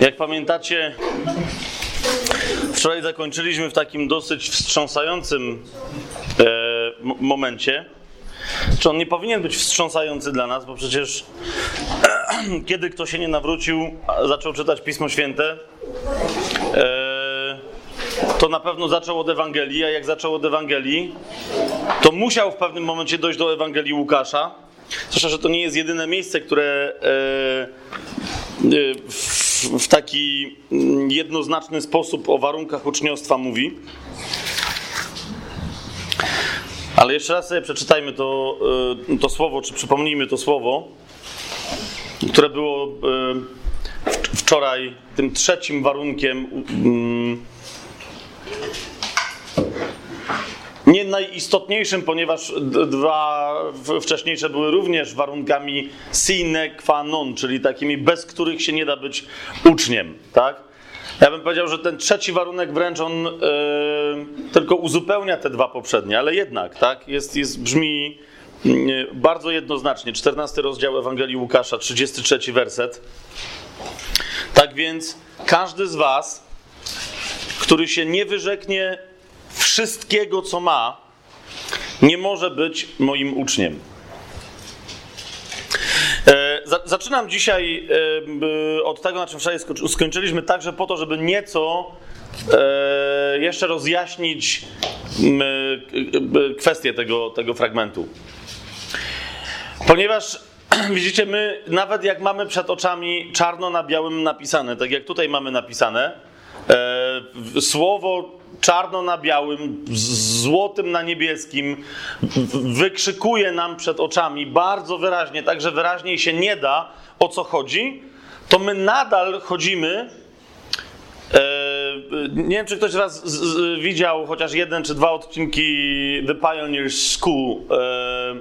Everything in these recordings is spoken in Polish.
Jak pamiętacie, wczoraj zakończyliśmy w takim dosyć wstrząsającym e, momencie. Czy on nie powinien być wstrząsający dla nas, bo przecież kiedy kto się nie nawrócił, zaczął czytać Pismo Święte, e, to na pewno zaczął od Ewangelii, a jak zaczął od Ewangelii, to musiał w pewnym momencie dojść do Ewangelii Łukasza. Zwłaszcza, że to nie jest jedyne miejsce, które e, e, w, w taki jednoznaczny sposób o warunkach uczniostwa mówi. Ale jeszcze raz sobie przeczytajmy to, e, to słowo, czy przypomnijmy to słowo, które było wczoraj tym trzecim warunkiem mm, nie najistotniejszym, ponieważ dwa wcześniejsze były również warunkami sine qua non, czyli takimi, bez których się nie da być uczniem, tak? Ja bym powiedział, że ten trzeci warunek wręcz on yy, tylko uzupełnia te dwa poprzednie, ale jednak, tak? Jest, jest, brzmi yy, bardzo jednoznacznie. 14 rozdział Ewangelii Łukasza, 33 werset. Tak więc każdy z was, który się nie wyrzeknie wszystkiego, co ma, nie może być moim uczniem. E, zaczynam dzisiaj e, od tego, na czym wczoraj skończyliśmy, także po to, żeby nieco e, jeszcze rozjaśnić kwestię tego, tego fragmentu. Ponieważ widzicie, my nawet jak mamy przed oczami czarno na białym napisane, tak jak tutaj mamy napisane, słowo czarno na białym, złotym na niebieskim, wykrzykuje nam przed oczami bardzo wyraźnie, tak że wyraźniej się nie da, o co chodzi, to my nadal chodzimy. E, nie wiem, czy ktoś z Was widział chociaż jeden czy dwa odcinki The Pioneers School, e,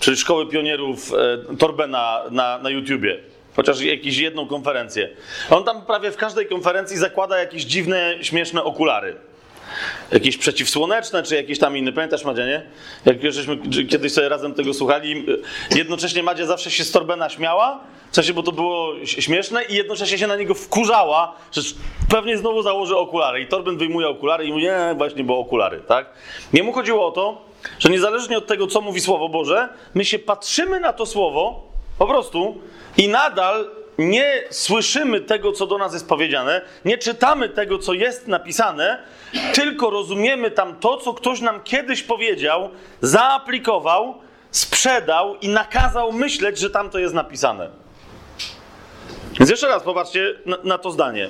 czyli Szkoły Pionierów e, Torbena na, na YouTubie chociaż jakąś jedną konferencję. On tam prawie w każdej konferencji zakłada jakieś dziwne, śmieszne okulary jakieś przeciwsłoneczne, czy jakieś tam inne. Pamiętasz, Madzia, nie? Jak żeśmy kiedyś sobie razem tego słuchali, jednocześnie Madzia zawsze się z Torbena śmiała, w sensie, bo to było śmieszne i jednocześnie się na niego wkurzała, że pewnie znowu założy okulary. I Torben wyjmuje okulary i mówi, nie, właśnie, bo okulary, tak? Jemu chodziło o to, że niezależnie od tego, co mówi Słowo Boże, my się patrzymy na to Słowo, po prostu, i nadal nie słyszymy tego, co do nas jest powiedziane, nie czytamy tego, co jest napisane, tylko rozumiemy tam to, co ktoś nam kiedyś powiedział, zaaplikował, sprzedał i nakazał myśleć, że tam to jest napisane. Więc jeszcze raz popatrzcie na, na to zdanie.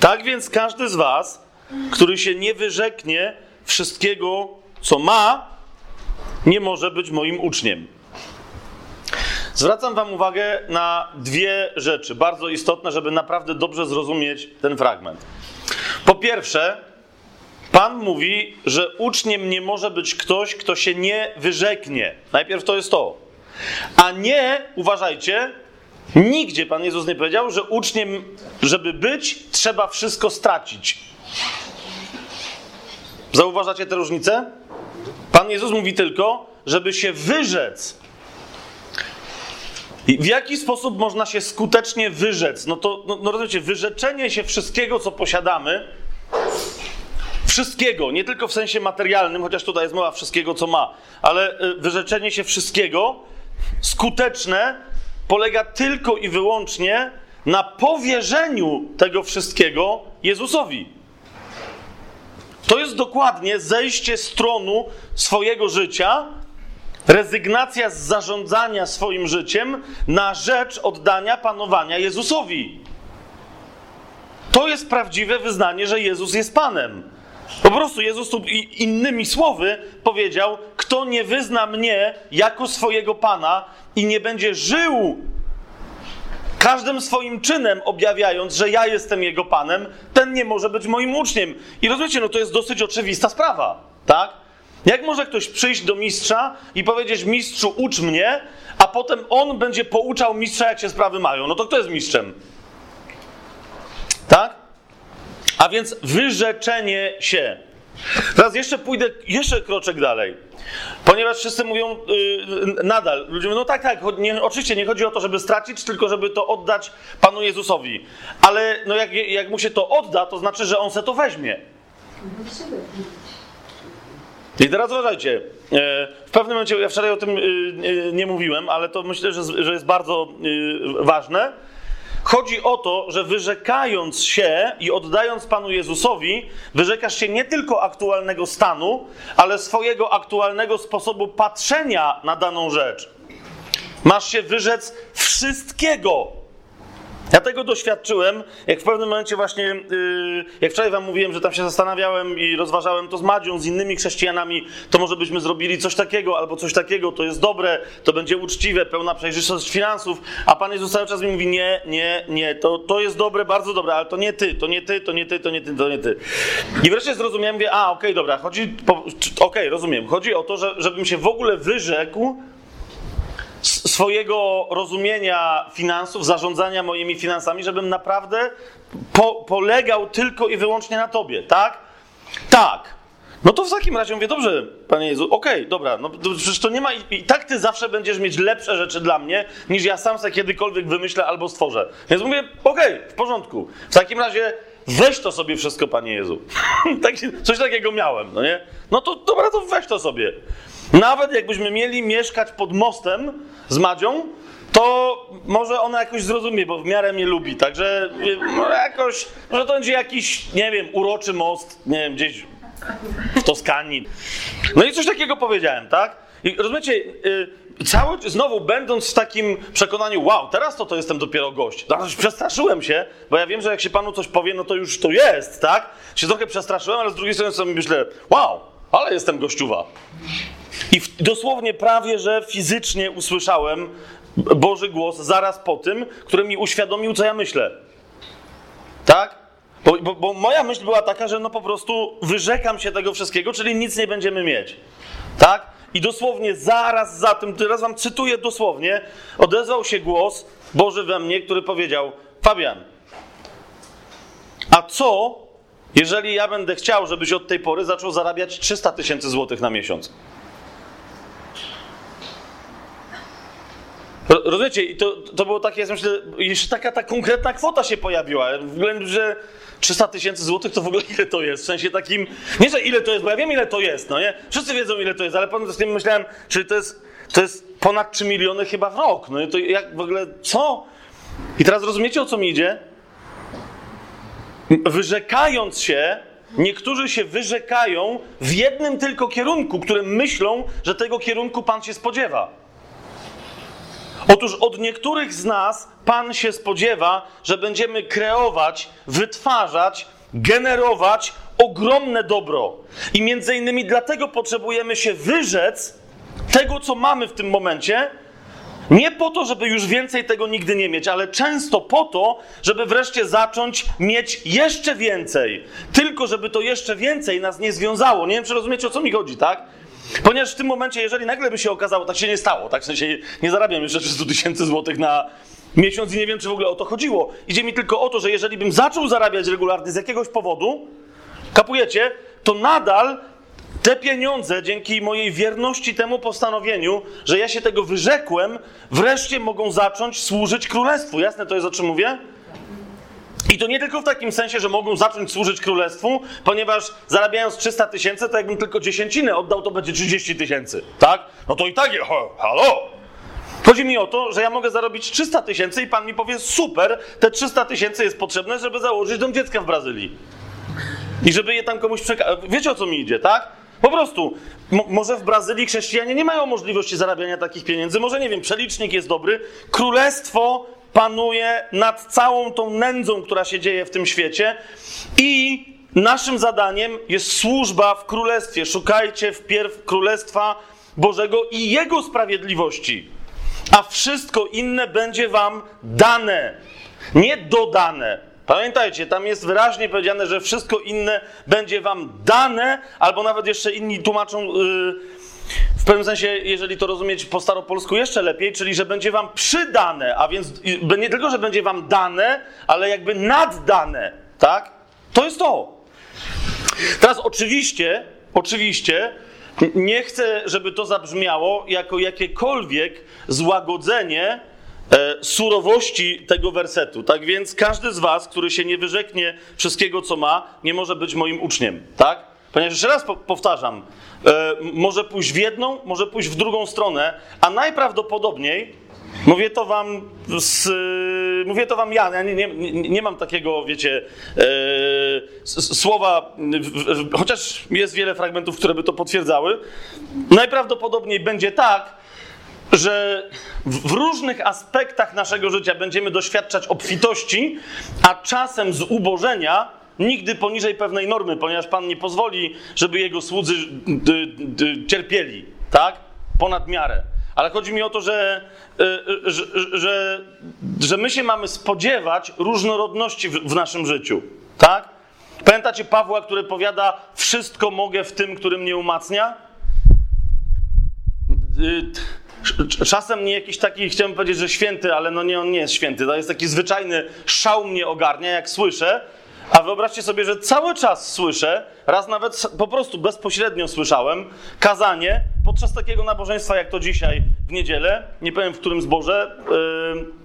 Tak więc każdy z Was, który się nie wyrzeknie wszystkiego, co ma, nie może być moim uczniem. Zwracam Wam uwagę na dwie rzeczy, bardzo istotne, żeby naprawdę dobrze zrozumieć ten fragment. Po pierwsze, Pan mówi, że uczniem nie może być ktoś, kto się nie wyrzeknie. Najpierw to jest to. A nie, uważajcie, nigdzie Pan Jezus nie powiedział, że uczniem, żeby być, trzeba wszystko stracić. Zauważacie tę różnicę? Pan Jezus mówi tylko, żeby się wyrzec i w jaki sposób można się skutecznie wyrzec? No to, no, no rozumiecie, wyrzeczenie się wszystkiego, co posiadamy, wszystkiego, nie tylko w sensie materialnym, chociaż tutaj jest mowa wszystkiego, co ma, ale y, wyrzeczenie się wszystkiego skuteczne polega tylko i wyłącznie na powierzeniu tego wszystkiego Jezusowi. To jest dokładnie zejście z tronu swojego życia Rezygnacja z zarządzania swoim życiem na rzecz oddania panowania Jezusowi. To jest prawdziwe wyznanie, że Jezus jest Panem. Po prostu Jezus tu innymi słowy powiedział: Kto nie wyzna mnie jako swojego Pana i nie będzie żył każdym swoim czynem objawiając, że ja jestem jego Panem, ten nie może być moim uczniem. I rozumiecie, no to jest dosyć oczywista sprawa, tak? Jak może ktoś przyjść do mistrza i powiedzieć: Mistrzu, ucz mnie, a potem on będzie pouczał mistrza, jak się sprawy mają? No to kto jest mistrzem? Tak? A więc wyrzeczenie się. Teraz jeszcze pójdę jeszcze kroczek dalej. Ponieważ wszyscy mówią yy, nadal, ludzie mówią, no tak, tak, nie, oczywiście nie chodzi o to, żeby stracić, tylko żeby to oddać Panu Jezusowi. Ale no jak, jak mu się to odda, to znaczy, że on se to weźmie. I teraz uważajcie, e, w pewnym momencie, ja wczoraj o tym e, e, nie mówiłem, ale to myślę, że jest bardzo ważne. Chodzi o to, że wyrzekając się i oddając Panu Jezusowi, wyrzekasz się nie tylko aktualnego stanu, ale swojego aktualnego sposobu patrzenia na daną rzecz. Masz się wyrzec wszystkiego, ja tego doświadczyłem, jak w pewnym momencie właśnie, yy, jak wczoraj wam mówiłem, że tam się zastanawiałem i rozważałem to z Madzią, z innymi chrześcijanami, to może byśmy zrobili coś takiego albo coś takiego, to jest dobre, to będzie uczciwe, pełna przejrzystość finansów, a Pan Jezus cały czas mi mówi, nie, nie, nie, to, to jest dobre, bardzo dobre, ale to nie ty, to nie ty, to nie ty, to nie ty, to nie ty. I wreszcie zrozumiałem, mówię, a okej, okay, dobra, chodzi, okej, okay, rozumiem, chodzi o to, że, żebym się w ogóle wyrzekł swojego rozumienia finansów, zarządzania moimi finansami, żebym naprawdę po, polegał tylko i wyłącznie na Tobie, tak? Tak. No to w takim razie mówię, dobrze, Panie Jezu, okej, okay, dobra, no przecież to nie ma, i, i, tak Ty zawsze będziesz mieć lepsze rzeczy dla mnie, niż ja sam sobie kiedykolwiek wymyślę albo stworzę. Więc mówię, okej, okay, w porządku. W takim razie weź to sobie wszystko, Panie Jezu. tak, coś takiego miałem, no nie? No to dobra, to weź to sobie. Nawet jakbyśmy mieli mieszkać pod mostem z Madzią, to może ona jakoś zrozumie, bo w miarę mnie lubi. Także może jakoś, może to będzie jakiś, nie wiem, uroczy most, nie wiem, gdzieś w Toskanii. No i coś takiego powiedziałem, tak? I rozumiecie, yy, cały, znowu będąc w takim przekonaniu, wow, teraz to to jestem dopiero gość. Teraz przestraszyłem się, bo ja wiem, że jak się panu coś powie, no to już to jest, tak? Się trochę przestraszyłem, ale z drugiej strony sobie myślę, wow, ale jestem gościuwa. I dosłownie prawie, że fizycznie usłyszałem Boży głos zaraz po tym, który mi uświadomił, co ja myślę. Tak? Bo, bo, bo, moja myśl była taka, że no po prostu wyrzekam się tego wszystkiego, czyli nic nie będziemy mieć. Tak? I dosłownie zaraz za tym, teraz wam cytuję dosłownie, odezwał się głos Boży we mnie, który powiedział: Fabian, a co, jeżeli ja będę chciał, żebyś od tej pory zaczął zarabiać 300 tysięcy złotych na miesiąc? Rozumiecie? I to, to było takie, ja myślę, jeszcze taka ta konkretna kwota się pojawiła. W ogóle, że 300 tysięcy złotych to w ogóle ile to jest? W sensie takim, nie że ile to jest, bo ja wiem ile to jest, no nie? Wszyscy wiedzą ile to jest, ale potem z tym myślałem, czy to jest, to jest ponad 3 miliony chyba w rok. No i to jak w ogóle, co? I teraz rozumiecie o co mi idzie? Wyrzekając się, niektórzy się wyrzekają w jednym tylko kierunku, którym myślą, że tego kierunku Pan się spodziewa. Otóż od niektórych z nas Pan się spodziewa, że będziemy kreować, wytwarzać, generować ogromne dobro. I między innymi dlatego potrzebujemy się wyrzec tego, co mamy w tym momencie, nie po to, żeby już więcej tego nigdy nie mieć, ale często po to, żeby wreszcie zacząć mieć jeszcze więcej. Tylko, żeby to jeszcze więcej nas nie związało. Nie wiem, czy rozumiecie, o co mi chodzi, tak? Ponieważ w tym momencie, jeżeli nagle by się okazało, tak się nie stało, tak w sensie nie zarabiam jeszcze 300 tysięcy złotych na miesiąc i nie wiem, czy w ogóle o to chodziło. Idzie mi tylko o to, że jeżeli bym zaczął zarabiać regularnie z jakiegoś powodu, kapujecie, to nadal te pieniądze, dzięki mojej wierności temu postanowieniu, że ja się tego wyrzekłem, wreszcie mogą zacząć służyć królestwu. Jasne to jest, o czym mówię? I to nie tylko w takim sensie, że mogą zacząć służyć królestwu, ponieważ zarabiając 300 tysięcy, to jakbym tylko dziesięcinę oddał, to będzie 30 tysięcy. Tak? No to i tak, ho, halo! Chodzi mi o to, że ja mogę zarobić 300 tysięcy i pan mi powie, super, te 300 tysięcy jest potrzebne, żeby założyć dom dziecka w Brazylii. I żeby je tam komuś przekazać. Wiecie o co mi idzie, tak? Po prostu, może w Brazylii chrześcijanie nie mają możliwości zarabiania takich pieniędzy, może nie wiem, przelicznik jest dobry. Królestwo panuje nad całą tą nędzą, która się dzieje w tym świecie i naszym zadaniem jest służba w królestwie. Szukajcie wpierw królestwa Bożego i Jego sprawiedliwości, a wszystko inne będzie wam dane, nie dodane. Pamiętajcie, tam jest wyraźnie powiedziane, że wszystko inne będzie wam dane, albo nawet jeszcze inni tłumaczą. Yy, w pewnym sensie, jeżeli to rozumieć po staropolsku jeszcze lepiej, czyli że będzie wam przydane, a więc nie tylko, że będzie wam dane, ale jakby naddane, tak? To jest to. Teraz oczywiście, oczywiście nie chcę, żeby to zabrzmiało jako jakiekolwiek złagodzenie e, surowości tego wersetu. Tak więc każdy z was, który się nie wyrzeknie wszystkiego, co ma, nie może być moim uczniem. Tak? Ponieważ jeszcze raz po powtarzam, może pójść w jedną, może pójść w drugą stronę, a najprawdopodobniej Mówię to wam, z, mówię to wam ja, ja nie, nie, nie mam takiego, wiecie, e, słowa, chociaż jest wiele fragmentów, które by to potwierdzały. Najprawdopodobniej będzie tak, że w, różnych aspektach naszego życia będziemy doświadczać obfitości, a czasem z ubożenia nigdy poniżej pewnej normy, ponieważ Pan nie pozwoli, żeby Jego słudzy d, d, cierpieli, tak? Ponad miarę. Ale chodzi mi o to, że, że, że, że my się mamy spodziewać różnorodności w, w naszym życiu. Tak? Pamiętacie Pawła, który powiada: Wszystko mogę w tym, który mnie umacnia? Czasem nie jakiś taki, chciałem powiedzieć, że święty, ale no nie, on nie jest święty. To jest taki zwyczajny szał mnie ogarnia, jak słyszę, a wyobraźcie sobie, że cały czas słyszę, raz nawet po prostu bezpośrednio słyszałem, kazanie podczas takiego nabożeństwa jak to dzisiaj w niedzielę. Nie powiem w którym zborze,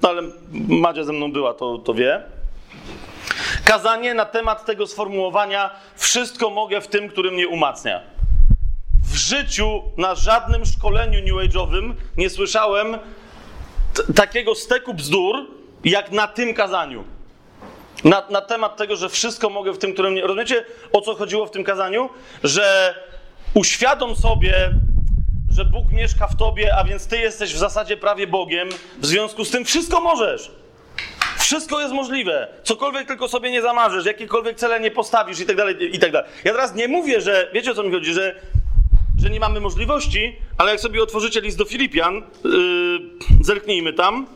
yy, ale Madzia ze mną była, to, to wie. Kazanie na temat tego sformułowania: Wszystko mogę w tym, który mnie umacnia. W życiu, na żadnym szkoleniu New Age'owym nie słyszałem takiego steku bzdur, jak na tym kazaniu na, na temat tego, że wszystko mogę w tym, którym nie. Rozumiecie, o co chodziło w tym kazaniu? Że uświadom sobie, że Bóg mieszka w tobie, a więc ty jesteś w zasadzie prawie Bogiem, w związku z tym wszystko możesz. Wszystko jest możliwe. Cokolwiek tylko sobie nie zamarzysz, jakiekolwiek cele nie postawisz i tak dalej, i tak dalej. Ja teraz nie mówię, że, wiecie o co mi chodzi, że, że nie mamy możliwości, ale jak sobie otworzycie list do Filipian, yy, zerknijmy tam.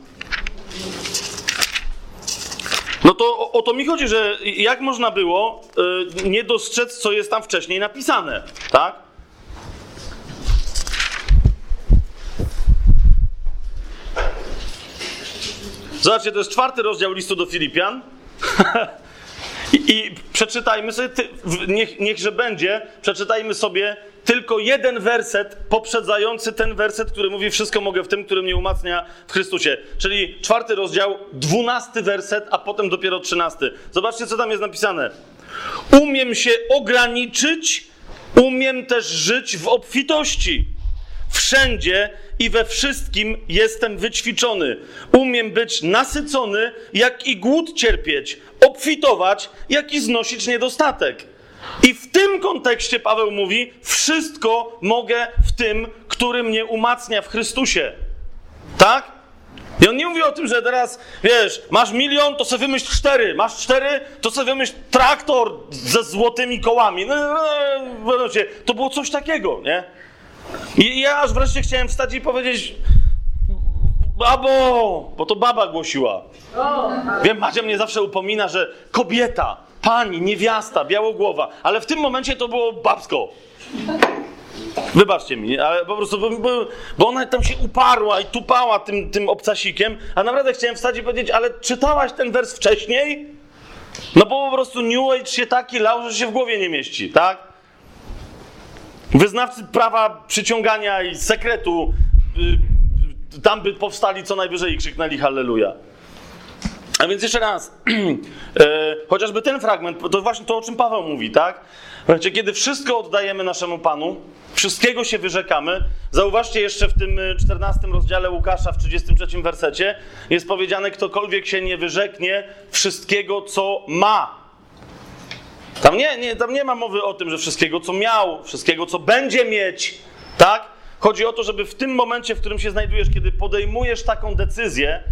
No to o, o, to mi chodzi, że jak można było y, nie dostrzec, co jest tam wcześniej napisane, tak? Zobaczcie, to jest czwarty rozdział listu do Filipian. I, I, przeczytajmy sobie, ty, niech, niechże będzie, przeczytajmy sobie tylko jeden werset poprzedzający ten werset, który mówi: Wszystko mogę w tym, który mnie umacnia w Chrystusie. Czyli czwarty rozdział, dwunasty werset, a potem dopiero trzynasty. Zobaczcie, co tam jest napisane. Umiem się ograniczyć, umiem też żyć w obfitości. Wszędzie i we wszystkim jestem wyćwiczony. Umiem być nasycony, jak i głód cierpieć, obfitować, jak i znosić niedostatek. I w tym kontekście Paweł mówi: Wszystko mogę w tym, który mnie umacnia w Chrystusie. Tak? I on nie mówi o tym, że teraz, wiesz, masz milion, to sobie wymyśl cztery. Masz cztery, to sobie wymyśl traktor ze złotymi kołami. No, no, no, no to było coś takiego, nie? I ja aż wreszcie chciałem wstać i powiedzieć, babo, bo to baba głosiła. Wiem, Madzia mnie zawsze upomina, że kobieta, pani, niewiasta, białogłowa, ale w tym momencie to było babsko. Wybaczcie mi, ale po prostu, bo, bo ona tam się uparła i tupała tym, tym obcasikiem, a naprawdę chciałem wstać i powiedzieć, ale czytałaś ten wers wcześniej? No bo po prostu New Age się taki lał, że się w głowie nie mieści, tak? Wyznawcy prawa przyciągania i sekretu y, tam by powstali co najwyżej i krzyknęli Halleluja. A więc jeszcze raz, e, chociażby ten fragment, to właśnie to, o czym Paweł mówi, tak? Słuchajcie, kiedy wszystko oddajemy naszemu Panu, wszystkiego się wyrzekamy, zauważcie jeszcze w tym 14 e, rozdziale Łukasza, w 33 wersecie, jest powiedziane, ktokolwiek się nie wyrzeknie wszystkiego, co ma. Tam nie, nie, tam nie ma mowy o tym, że wszystkiego, co miał, wszystkiego, co będzie mieć, tak? Chodzi o to, żeby w tym momencie, w którym się znajdujesz, kiedy podejmujesz taką decyzję,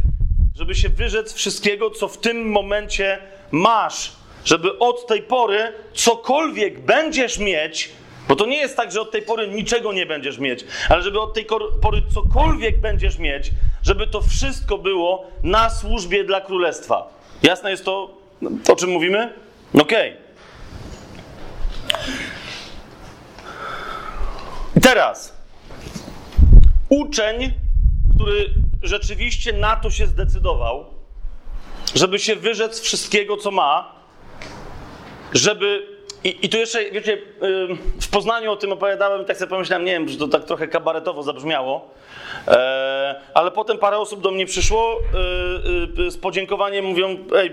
żeby się wyrzec wszystkiego, co w tym momencie masz, żeby od tej pory cokolwiek będziesz mieć, bo to nie jest tak, że od tej pory niczego nie będziesz mieć, ale żeby od tej pory cokolwiek będziesz mieć, żeby to wszystko było na służbie dla królestwa. Jasne jest to, o czym mówimy? Okej. Okay. Teraz uczeń, który rzeczywiście na to się zdecydował, żeby się wyrzec wszystkiego, co ma, żeby i, I tu jeszcze, wiecie, y, w Poznaniu o tym opowiadałem i tak sobie pomyślałem, nie wiem, że to tak trochę kabaretowo zabrzmiało, e, ale potem parę osób do mnie przyszło y, y, z podziękowaniem, mówią, ej,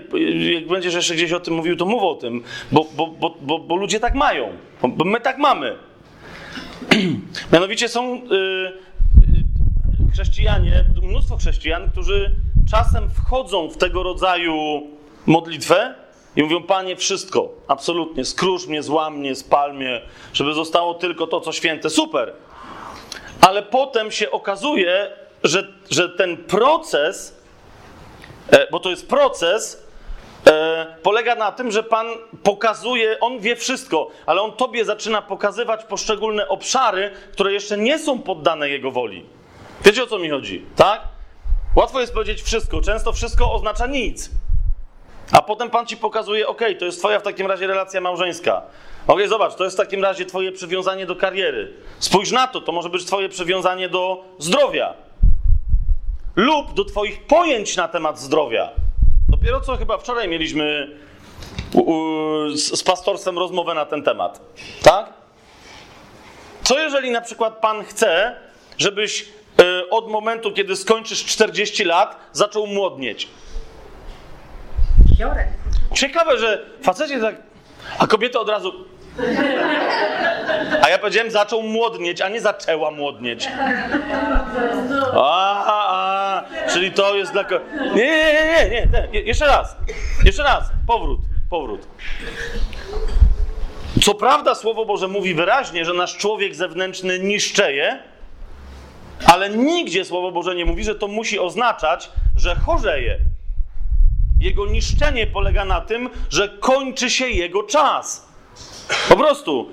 jak będziesz jeszcze gdzieś o tym mówił, to mów o tym, bo, bo, bo, bo, bo ludzie tak mają, bo my tak mamy. Mianowicie są chrześcijanie, mnóstwo chrześcijan, którzy czasem wchodzą w tego rodzaju modlitwę i mówią, Panie, wszystko, absolutnie, skróż mnie, złam mnie, spal mnie, żeby zostało tylko to, co święte. Super! Ale potem się okazuje, że, że ten proces, e, bo to jest proces, e, polega na tym, że Pan pokazuje, On wie wszystko, ale On Tobie zaczyna pokazywać poszczególne obszary, które jeszcze nie są poddane Jego woli. Wiecie o co mi chodzi, tak? Łatwo jest powiedzieć wszystko, często wszystko oznacza nic. A potem Pan ci pokazuje, ok, to jest Twoja w takim razie relacja małżeńska. Ok, zobacz, to jest w takim razie Twoje przywiązanie do kariery. Spójrz na to, to może być Twoje przywiązanie do zdrowia. Lub do Twoich pojęć na temat zdrowia. Dopiero co chyba wczoraj mieliśmy z, z pastorstwem rozmowę na ten temat. Tak? Co jeżeli na przykład Pan chce, żebyś od momentu, kiedy skończysz 40 lat, zaczął młodnieć? Ciekawe, że facecie tak. A kobieta od razu. A ja powiedziałem, zaczął młodnieć, a nie zaczęła młodnieć. A, a, a czyli to jest dla. Nie, nie, nie, nie, nie, nie. Jeszcze raz. Jeszcze raz. Powrót, powrót. Co prawda, Słowo Boże mówi wyraźnie, że nasz człowiek zewnętrzny niszczeje, ale nigdzie Słowo Boże nie mówi, że to musi oznaczać, że chorzeje. Jego niszczenie polega na tym, że kończy się jego czas. Po prostu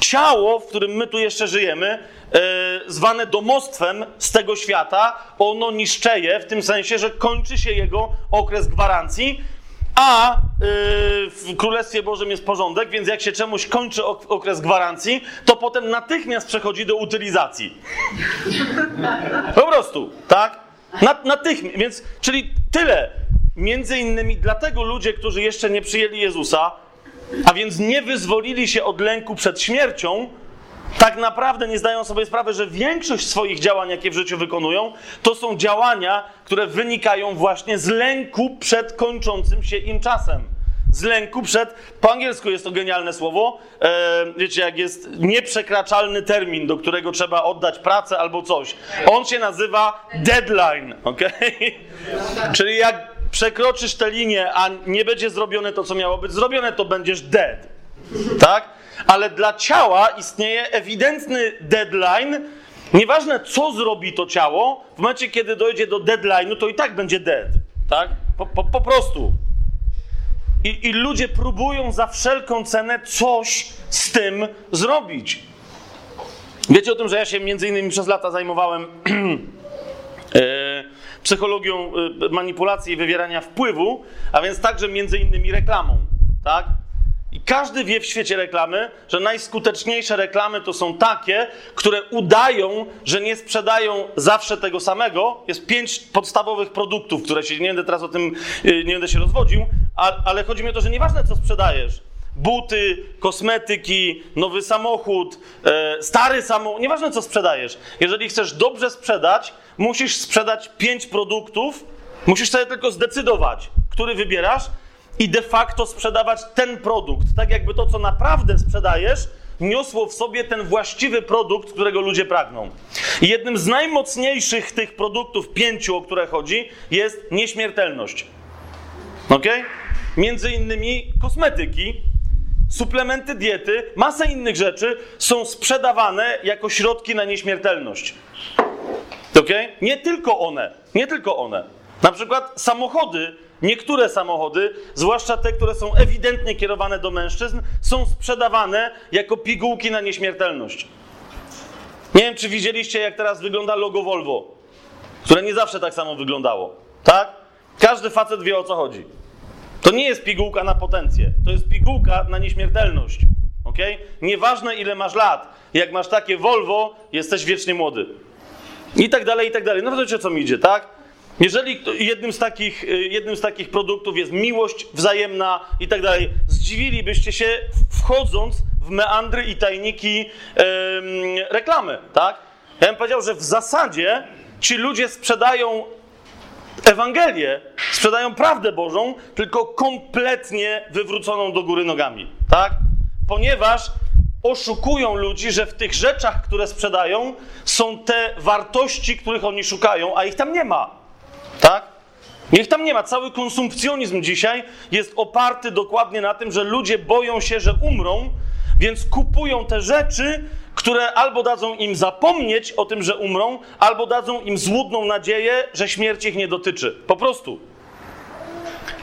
ciało, w którym my tu jeszcze żyjemy, e, zwane domostwem z tego świata, ono niszczeje w tym sensie, że kończy się jego okres gwarancji, a e, w Królestwie Bożym jest porządek, więc jak się czemuś kończy ok okres gwarancji, to potem natychmiast przechodzi do utylizacji. Po prostu, tak? natychmiast, więc, czyli tyle. Między innymi dlatego ludzie, którzy jeszcze nie przyjęli Jezusa, a więc nie wyzwolili się od lęku przed śmiercią, tak naprawdę nie zdają sobie sprawy, że większość swoich działań, jakie w życiu wykonują, to są działania, które wynikają właśnie z lęku przed kończącym się im czasem. Z lęku przed, po angielsku jest to genialne słowo, e, wiecie, jak jest nieprzekraczalny termin, do którego trzeba oddać pracę albo coś. On się nazywa deadline, ok? Czyli jak przekroczysz tę linię, a nie będzie zrobione to, co miało być zrobione, to będziesz dead. Tak? Ale dla ciała istnieje ewidentny deadline. Nieważne, co zrobi to ciało, w momencie, kiedy dojdzie do deadline'u, to i tak będzie dead. Tak? Po, po, po prostu. I, I ludzie próbują za wszelką cenę coś z tym zrobić. Wiecie o tym, że ja się między innymi przez lata zajmowałem. yy, psychologią y, manipulacji i wywierania wpływu, a więc także między innymi reklamą, tak? I każdy wie w świecie reklamy, że najskuteczniejsze reklamy to są takie, które udają, że nie sprzedają zawsze tego samego. Jest pięć podstawowych produktów, które się, nie będę teraz o tym, y, nie będę się rozwodził, ale chodzi mi o to, że nieważne co sprzedajesz, buty, kosmetyki, nowy samochód, e, stary samochód, nieważne co sprzedajesz. Jeżeli chcesz dobrze sprzedać, musisz sprzedać pięć produktów, musisz sobie tylko zdecydować, który wybierasz i de facto sprzedawać ten produkt, tak jakby to, co naprawdę sprzedajesz, niosło w sobie ten właściwy produkt, którego ludzie pragną. I jednym z najmocniejszych tych produktów, pięciu, o które chodzi, jest nieśmiertelność. Ok? Między innymi kosmetyki, suplementy diety, masa innych rzeczy są sprzedawane jako środki na nieśmiertelność. Ok? Nie tylko one, nie tylko one. Na przykład samochody, niektóre samochody, zwłaszcza te, które są ewidentnie kierowane do mężczyzn, są sprzedawane jako pigułki na nieśmiertelność. Nie wiem, czy widzieliście, jak teraz wygląda logo Volvo, które nie zawsze tak samo wyglądało. Tak? Każdy facet wie o co chodzi. To nie jest pigułka na potencję, to jest pigułka na nieśmiertelność. Ok? Nieważne ile masz lat, jak masz takie Volvo, jesteś wiecznie młody. I tak dalej, i tak dalej. No wiecie o co mi idzie, tak? Jeżeli jednym z takich, y, jednym z takich produktów jest miłość wzajemna i tak dalej, zdziwilibyście się wchodząc w meandry i tajniki em, reklamy, tak? Ja bym powiedział, że w zasadzie ci ludzie sprzedają Ewangelię, sprzedają prawdę Bożą, tylko kompletnie wywróconą do góry nogami, tak? Ponieważ oszukują ludzi, że w tych rzeczach, które sprzedają, są te wartości, których oni szukają, a ich tam nie ma, tak? Niech tam nie ma. Cały konsumpcjonizm dzisiaj jest oparty dokładnie na tym, że ludzie boją się, że umrą, więc kupują te rzeczy, które albo dadzą im zapomnieć o tym, że umrą, albo dadzą im złudną nadzieję, że śmierć ich nie dotyczy. Po prostu.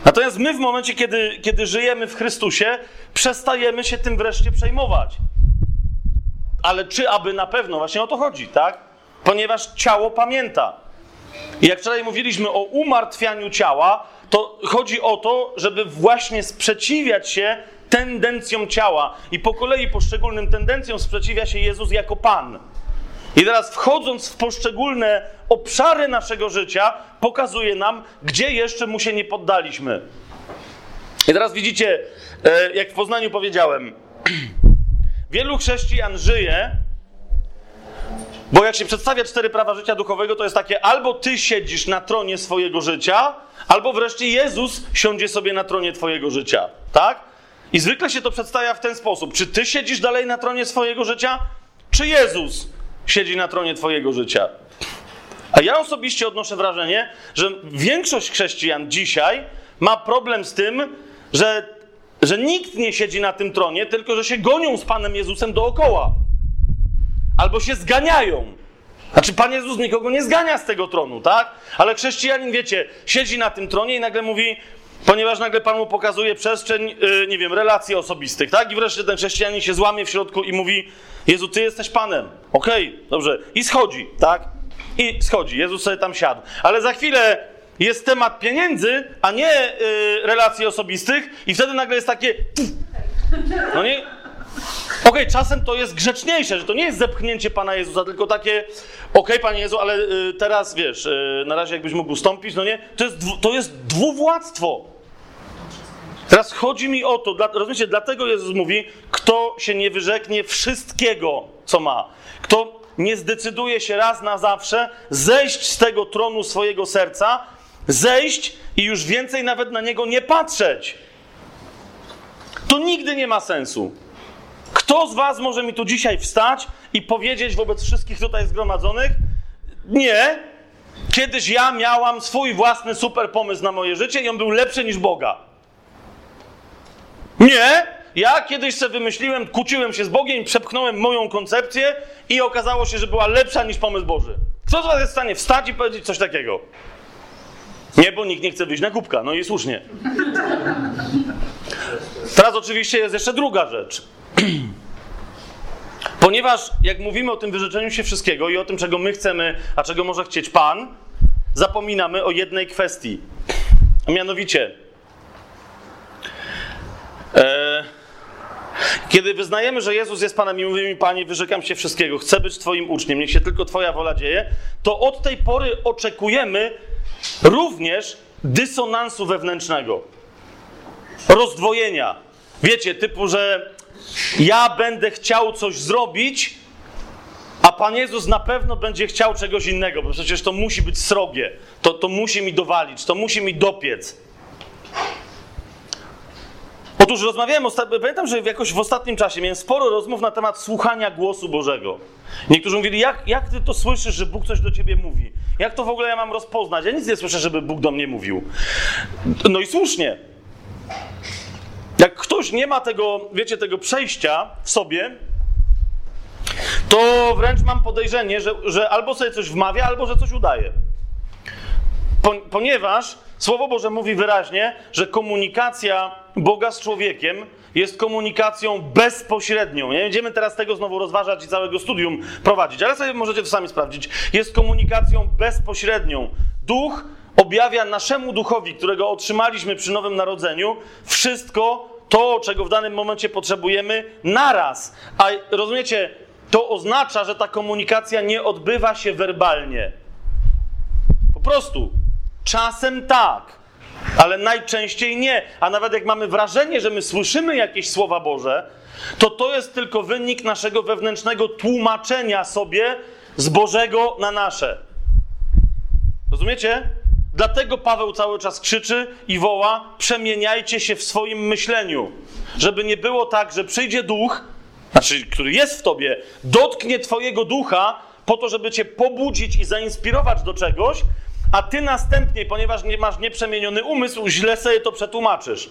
Natomiast my w momencie, kiedy, kiedy żyjemy w Chrystusie, przestajemy się tym wreszcie przejmować. Ale czy aby na pewno? Właśnie o to chodzi, tak? Ponieważ ciało pamięta. I jak wczoraj mówiliśmy o umartwianiu ciała, to chodzi o to, żeby właśnie sprzeciwiać się tendencjom ciała. I po kolei poszczególnym tendencjom sprzeciwia się Jezus jako Pan. I teraz wchodząc w poszczególne obszary naszego życia, pokazuje nam, gdzie jeszcze mu się nie poddaliśmy. I teraz widzicie, e, jak w Poznaniu powiedziałem, wielu chrześcijan żyje, bo jak się przedstawia cztery prawa życia duchowego, to jest takie albo ty siedzisz na tronie swojego życia, albo wreszcie Jezus siądzie sobie na tronie twojego życia. Tak? I zwykle się to przedstawia w ten sposób. Czy ty siedzisz dalej na tronie swojego życia, czy Jezus siedzi na tronie twojego życia? A ja osobiście odnoszę wrażenie, że większość chrześcijan dzisiaj ma problem z tym, że, że nikt nie siedzi na tym tronie, tylko że się gonią z Panem Jezusem dookoła. Albo się zganiają. Znaczy, Pan Jezus nikogo nie zgania z tego tronu, tak? Ale chrześcijanin, wiecie, siedzi na tym tronie i nagle mówi, ponieważ nagle Pan mu pokazuje przestrzeń, yy, nie wiem, relacji osobistych, tak? I wreszcie ten chrześcijanin się złamie w środku i mówi, Jezu, Ty jesteś Panem. Okej, okay, dobrze. I schodzi, tak? I schodzi. Jezus sobie tam siadł. Ale za chwilę jest temat pieniędzy, a nie yy, relacji osobistych i wtedy nagle jest takie... No nie... Okej, okay, czasem to jest grzeczniejsze, że to nie jest zepchnięcie Pana Jezusa, tylko takie, okej, okay, Panie Jezu, ale y, teraz wiesz, y, na razie jakbyś mógł ustąpić, no nie? To jest, to jest dwuwładztwo. Teraz chodzi mi o to, dla, rozumiecie, dlatego Jezus mówi, kto się nie wyrzeknie wszystkiego, co ma. Kto nie zdecyduje się raz na zawsze zejść z tego tronu swojego serca, zejść i już więcej nawet na niego nie patrzeć. To nigdy nie ma sensu. Kto z Was może mi tu dzisiaj wstać i powiedzieć wobec wszystkich tutaj zgromadzonych: Nie, kiedyś ja miałam swój własny super pomysł na moje życie i on był lepszy niż Boga. Nie, ja kiedyś sobie wymyśliłem, kłóciłem się z Bogiem przepchnąłem moją koncepcję i okazało się, że była lepsza niż pomysł Boży. Kto z Was jest w stanie wstać i powiedzieć coś takiego? Nie, bo nikt nie chce wyjść na kubka, no i słusznie. Teraz oczywiście jest jeszcze druga rzecz. Ponieważ jak mówimy o tym wyrzeczeniu się wszystkiego i o tym, czego my chcemy, a czego może chcieć Pan, zapominamy o jednej kwestii. A mianowicie, e, kiedy wyznajemy, że Jezus jest Panem i mówimy Panie, wyrzekam się wszystkiego, chcę być Twoim uczniem, niech się tylko Twoja wola dzieje, to od tej pory oczekujemy również dysonansu wewnętrznego, rozdwojenia. Wiecie, typu, że ja będę chciał coś zrobić, a Pan Jezus na pewno będzie chciał czegoś innego, bo przecież to musi być srogie, to, to musi mi dowalić, to musi mi dopiec. Otóż rozmawiałem, pamiętam, że jakoś w ostatnim czasie miałem sporo rozmów na temat słuchania głosu Bożego. Niektórzy mówili, jak, jak ty to słyszysz, że Bóg coś do ciebie mówi? Jak to w ogóle ja mam rozpoznać? Ja nic nie słyszę, żeby Bóg do mnie mówił. No i słusznie. Jak ktoś nie ma tego, wiecie, tego przejścia w sobie, to wręcz mam podejrzenie, że, że albo sobie coś wmawia, albo że coś udaje. ponieważ Słowo Boże mówi wyraźnie, że komunikacja Boga z człowiekiem jest komunikacją bezpośrednią. Nie będziemy teraz tego znowu rozważać i całego studium prowadzić, ale sobie możecie to sami sprawdzić. Jest komunikacją bezpośrednią. Duch objawia naszemu duchowi, którego otrzymaliśmy przy Nowym Narodzeniu, wszystko to, czego w danym momencie potrzebujemy, naraz. A rozumiecie, to oznacza, że ta komunikacja nie odbywa się werbalnie. Po prostu. Czasem tak, ale najczęściej nie. A nawet jak mamy wrażenie, że my słyszymy jakieś słowa Boże, to to jest tylko wynik naszego wewnętrznego tłumaczenia sobie z Bożego na nasze. Rozumiecie? Dlatego Paweł cały czas krzyczy i woła: przemieniajcie się w swoim myśleniu. Żeby nie było tak, że przyjdzie duch, znaczy, który jest w tobie, dotknie twojego ducha po to, żeby cię pobudzić i zainspirować do czegoś, a ty następnie, ponieważ nie masz nieprzemieniony umysł, źle sobie to przetłumaczysz.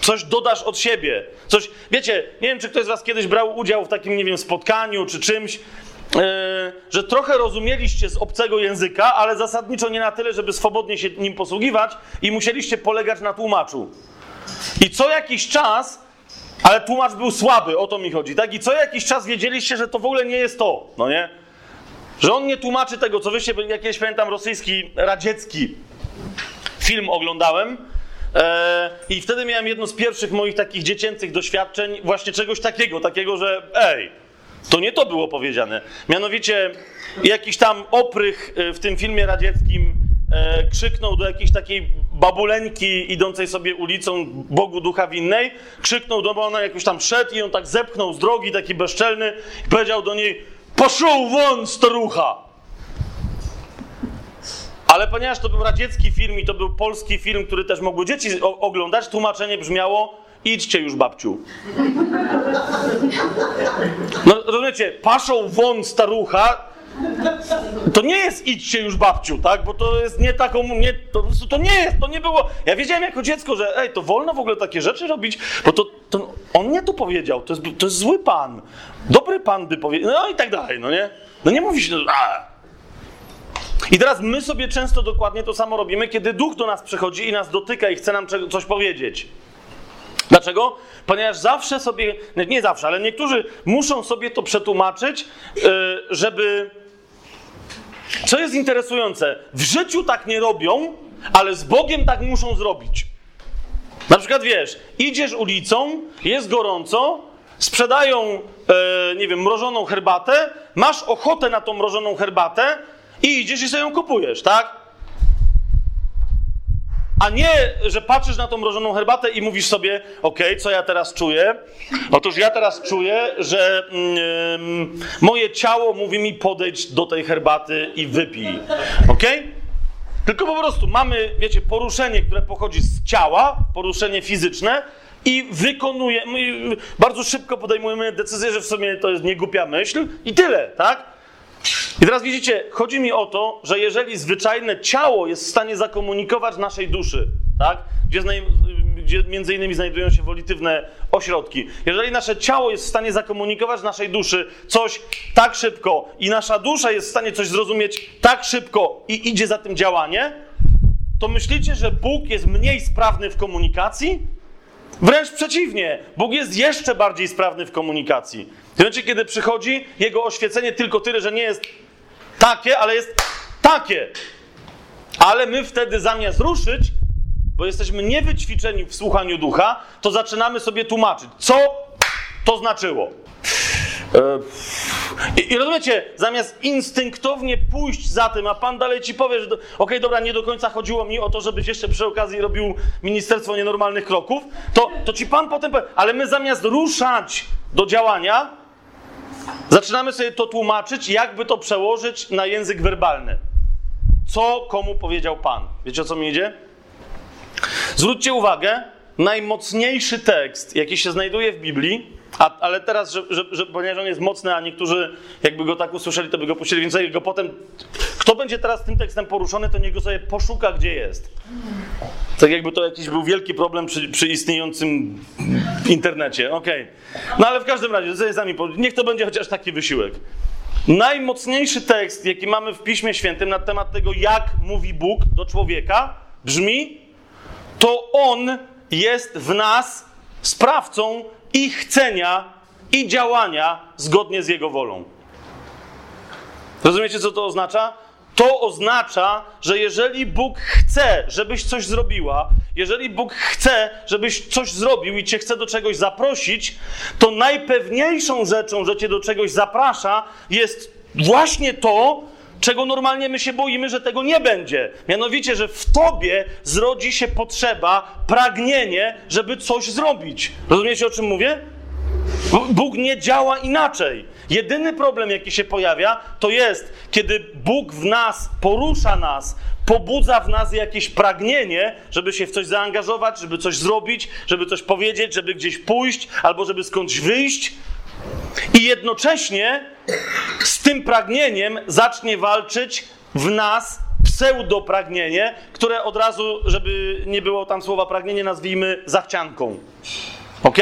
Coś dodasz od siebie. Coś, wiecie, nie wiem, czy ktoś z was kiedyś brał udział w takim, nie wiem, spotkaniu czy czymś, yy, że trochę rozumieliście z obcego języka, ale zasadniczo nie na tyle, żeby swobodnie się nim posługiwać i musieliście polegać na tłumaczu. I co jakiś czas, ale tłumacz był słaby, o to mi chodzi, tak? I co jakiś czas wiedzieliście, że to w ogóle nie jest to, no nie? Że on nie tłumaczy tego, co wyście, jakieś pamiętam, rosyjski, radziecki film oglądałem, e, i wtedy miałem jedno z pierwszych moich takich dziecięcych doświadczeń, właśnie czegoś takiego, takiego, że ej, to nie to było powiedziane. Mianowicie jakiś tam oprych e, w tym filmie radzieckim e, krzyknął do jakiejś takiej babuleńki idącej sobie ulicą Bogu Ducha Winnej, krzyknął do ona jakoś tam szedł i on tak zepchnął z drogi, taki bezczelny i powiedział do niej poszł won starucha! Ale ponieważ to był radziecki film i to był polski film, który też mogły dzieci oglądać, tłumaczenie brzmiało idźcie już babciu. No rozumiecie, paszą won starucha to nie jest idźcie już babciu, tak? Bo to jest nie taką, nie, to, to nie jest, to nie było. Ja wiedziałem jako dziecko, że ej, to wolno w ogóle takie rzeczy robić, bo to, to on nie to powiedział, to jest, to jest zły pan. Dobry pan by powiedział, no i tak dalej, no nie? No nie mówi się, a. I teraz my sobie często dokładnie to samo robimy, kiedy duch do nas przychodzi i nas dotyka i chce nam coś powiedzieć. Dlaczego? Ponieważ zawsze sobie, nie zawsze, ale niektórzy muszą sobie to przetłumaczyć, y, żeby co jest interesujące, w życiu tak nie robią, ale z Bogiem tak muszą zrobić. Na przykład wiesz, idziesz ulicą, jest gorąco, sprzedają, e, nie wiem, mrożoną herbatę, masz ochotę na tą mrożoną herbatę i idziesz i sobie ją kupujesz, tak? A nie, że patrzysz na tą mrożoną herbatę i mówisz sobie, ok, co ja teraz czuję? Otóż ja teraz czuję, że mm, moje ciało mówi mi podejdź do tej herbaty i wypij. Ok? Tylko po prostu mamy, wiecie, poruszenie, które pochodzi z ciała, poruszenie fizyczne i wykonuje, bardzo szybko podejmujemy decyzję, że w sumie to jest niegłupia myśl i tyle, tak? I teraz widzicie, chodzi mi o to, że jeżeli zwyczajne ciało jest w stanie zakomunikować naszej duszy, tak? Gdzie, gdzie między innymi znajdują się wolitywne ośrodki. Jeżeli nasze ciało jest w stanie zakomunikować naszej duszy coś tak szybko i nasza dusza jest w stanie coś zrozumieć tak szybko i idzie za tym działanie, to myślicie, że Bóg jest mniej sprawny w komunikacji? Wręcz przeciwnie, Bóg jest jeszcze bardziej sprawny w komunikacji. W momencie, kiedy przychodzi jego oświecenie tylko tyle, że nie jest takie, ale jest takie. Ale my wtedy zamiast ruszyć, bo jesteśmy niewyćwiczeni w słuchaniu ducha, to zaczynamy sobie tłumaczyć, co to znaczyło. E, I, I, rozumiecie, zamiast instynktownie pójść za tym, a pan dalej ci powie, że okej, okay, dobra, nie do końca chodziło mi o to, żebyś jeszcze przy okazji robił Ministerstwo Nienormalnych Kroków, to, to ci pan potem powie, ale my zamiast ruszać do działania, zaczynamy sobie to tłumaczyć, jakby to przełożyć na język werbalny. Co komu powiedział pan? Wiecie o co mi idzie? Zwróćcie uwagę, najmocniejszy tekst, jaki się znajduje w Biblii, a, ale teraz, że, że, że, ponieważ on jest mocny, a niektórzy jakby go tak usłyszeli, to by go puścili, więc go potem... Kto będzie teraz tym tekstem poruszony, to niech go sobie poszuka, gdzie jest. Tak jakby to jakiś był wielki problem przy, przy istniejącym internecie. Okej. Okay. No ale w każdym razie, sobie niech to będzie chociaż taki wysiłek. Najmocniejszy tekst, jaki mamy w Piśmie Świętym na temat tego, jak mówi Bóg do człowieka, brzmi: To On jest w nas sprawcą i chcenia, i działania zgodnie z Jego wolą. Rozumiecie, co to oznacza? To oznacza, że jeżeli Bóg chce, żebyś coś zrobiła, jeżeli Bóg chce, żebyś coś zrobił i cię chce do czegoś zaprosić, to najpewniejszą rzeczą, że cię do czegoś zaprasza, jest właśnie to, czego normalnie my się boimy, że tego nie będzie. Mianowicie, że w tobie zrodzi się potrzeba, pragnienie, żeby coś zrobić. Rozumiecie, o czym mówię? Bóg nie działa inaczej. Jedyny problem, jaki się pojawia, to jest, kiedy Bóg w nas porusza nas, pobudza w nas jakieś pragnienie, żeby się w coś zaangażować, żeby coś zrobić, żeby coś powiedzieć, żeby gdzieś pójść albo żeby skądś wyjść. I jednocześnie z tym pragnieniem zacznie walczyć w nas pseudopragnienie, które od razu, żeby nie było tam słowa pragnienie, nazwijmy zachcianką. Ok?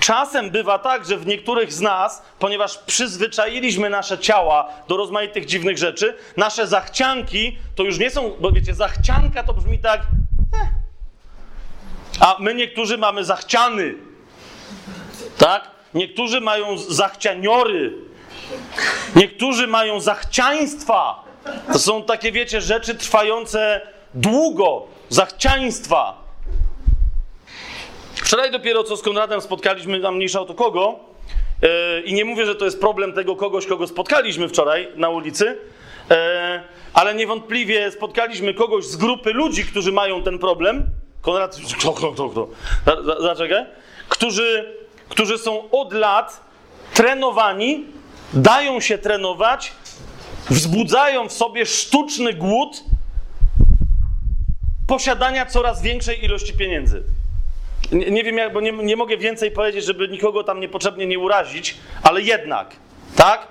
Czasem bywa tak, że w niektórych z nas, ponieważ przyzwyczailiśmy nasze ciała do rozmaitych dziwnych rzeczy, nasze zachcianki to już nie są, bo wiecie, zachcianka to brzmi tak. Eh. A my niektórzy mamy zachciany. Tak? Niektórzy mają zachcianiory. Niektórzy mają zachciaństwa. To są takie, wiecie, rzeczy trwające długo. Zachciaństwa. Wczoraj dopiero co z Konradem spotkaliśmy tam mniejsza o to kogo. Yy, I nie mówię, że to jest problem tego kogoś, kogo spotkaliśmy wczoraj na ulicy, yy, ale niewątpliwie spotkaliśmy kogoś z grupy ludzi, którzy mają ten problem. Konrad, kto, kto, kto, kto? Zaczekaj. Którzy, którzy są od lat trenowani, dają się trenować, wzbudzają w sobie sztuczny głód posiadania coraz większej ilości pieniędzy. Nie, nie wiem, jak, bo nie, nie mogę więcej powiedzieć, żeby nikogo tam niepotrzebnie nie urazić, ale jednak, tak?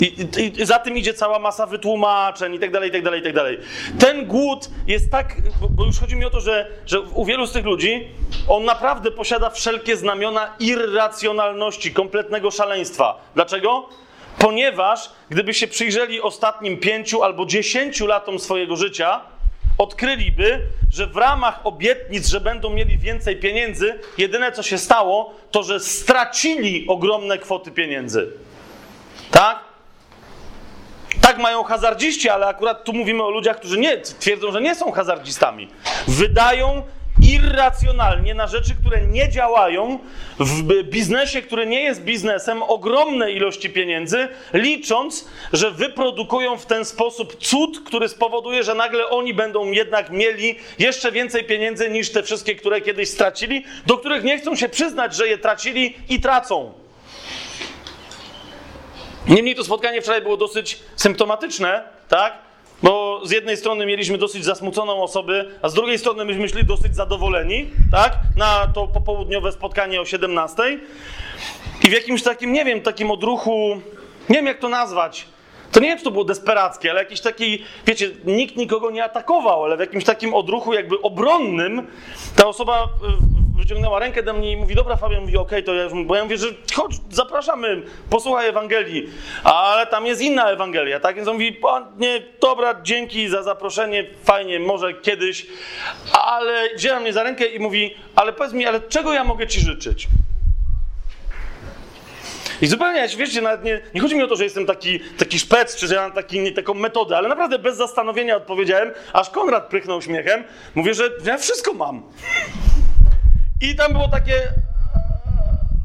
I, i, I, za tym idzie cała masa wytłumaczeń i tak dalej, i tak dalej, i tak dalej. Ten głód jest tak, bo już chodzi mi o to, że, że u wielu z tych ludzi on naprawdę posiada wszelkie znamiona irracjonalności, kompletnego szaleństwa. Dlaczego? Ponieważ gdyby się przyjrzeli ostatnim pięciu albo dziesięciu latom swojego życia, odkryliby, że w ramach obietnic, że będą mieli więcej pieniędzy, jedyne co się stało, to że stracili ogromne kwoty pieniędzy. Tak? Tak mają hazardziści, ale akurat tu mówimy o ludziach, którzy nie twierdzą, że nie są hazardzistami. Wydają irracjonalnie na rzeczy, które nie działają, w biznesie, który nie jest biznesem, ogromne ilości pieniędzy, licząc, że wyprodukują w ten sposób cud, który spowoduje, że nagle oni będą jednak mieli jeszcze więcej pieniędzy niż te wszystkie, które kiedyś stracili, do których nie chcą się przyznać, że je tracili i tracą. Niemniej to spotkanie wczoraj było dosyć symptomatyczne, tak? Bo z jednej strony mieliśmy dosyć zasmuconą osobę, a z drugiej strony myśmy szli dosyć zadowoleni, tak? Na to popołudniowe spotkanie o 17. I w jakimś takim, nie wiem, takim odruchu, nie wiem jak to nazwać, to nie wiem, czy to było desperackie, ale jakiś taki, wiecie, nikt nikogo nie atakował, ale w jakimś takim odruchu jakby obronnym ta osoba wyciągnęła rękę do mnie i mówi, dobra Fabian, mówi, okej, okay, to ja bo ja mówię, że chodź, zapraszamy, posłuchaj Ewangelii, ale tam jest inna Ewangelia, tak? Więc on mówi, nie, dobra, dzięki za zaproszenie, fajnie, może kiedyś, ale wzięła mnie za rękę i mówi, ale powiedz mi, ale czego ja mogę ci życzyć? I zupełnie, wiecie, nawet nie, nie chodzi mi o to, że jestem taki, taki szpec, czy że ja mam taki, nie, taką metodę, ale naprawdę bez zastanowienia odpowiedziałem, aż Konrad prychnął śmiechem. Mówię, że ja wszystko mam. I tam było takie.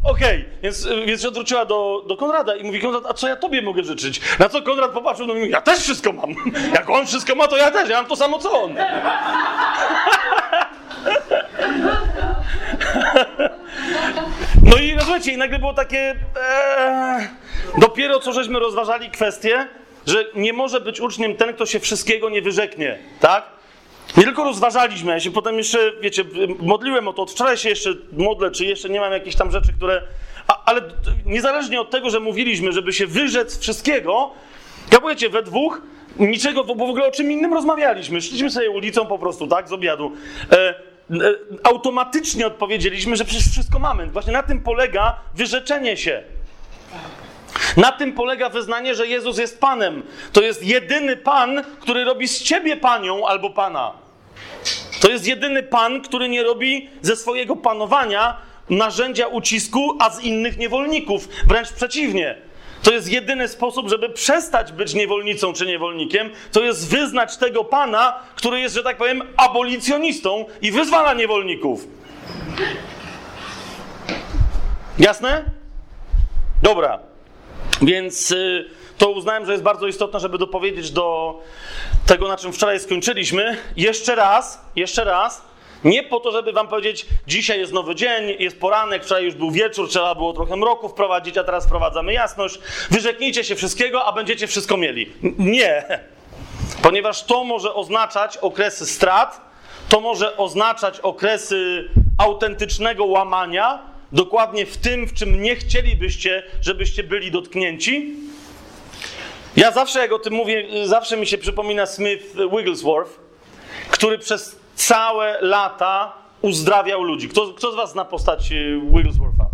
Okej, okay. więc, więc się odwróciła do, do Konrada i mówi: Konrad, a co ja tobie mogę życzyć? Na co Konrad popatrzył no i mówi: Ja też wszystko mam. Jak on wszystko ma, to ja też. Ja mam to samo co on. No i rozumiecie, i nagle było takie. E, dopiero co żeśmy rozważali kwestię, że nie może być uczniem ten, kto się wszystkiego nie wyrzeknie, tak? Nie tylko rozważaliśmy, ja się potem jeszcze, wiecie, modliłem o to, od wczoraj się jeszcze modlę, czy jeszcze nie mam jakichś tam rzeczy, które... A, ale niezależnie od tego, że mówiliśmy, żeby się wyrzec wszystkiego, ja powiecie, we dwóch niczego, bo w ogóle o czym innym rozmawialiśmy. Szliśmy sobie ulicą po prostu, tak, z obiadu. E, e, automatycznie odpowiedzieliśmy, że przecież wszystko mamy. Właśnie na tym polega wyrzeczenie się. Na tym polega wyznanie, że Jezus jest Panem. To jest jedyny Pan, który robi z ciebie panią albo Pana. To jest jedyny Pan, który nie robi ze swojego panowania narzędzia ucisku, a z innych niewolników. Wręcz przeciwnie. To jest jedyny sposób, żeby przestać być niewolnicą czy niewolnikiem. To jest wyznać tego Pana, który jest, że tak powiem, abolicjonistą i wyzwala niewolników. Jasne? Dobra. Więc y, to uznałem, że jest bardzo istotne, żeby dopowiedzieć do tego, na czym wczoraj skończyliśmy. Jeszcze raz, jeszcze raz, nie po to, żeby wam powiedzieć, dzisiaj jest nowy dzień, jest poranek, wczoraj już był wieczór, trzeba było trochę mroku wprowadzić, a teraz wprowadzamy jasność. Wyrzeknijcie się wszystkiego, a będziecie wszystko mieli. Nie. Ponieważ to może oznaczać okresy strat, to może oznaczać okresy autentycznego łamania, dokładnie w tym, w czym nie chcielibyście, żebyście byli dotknięci. Ja zawsze, jak o tym mówię, zawsze mi się przypomina Smith Wigglesworth, który przez całe lata uzdrawiał ludzi. Kto, kto z Was zna postać y, Wiggleswortha?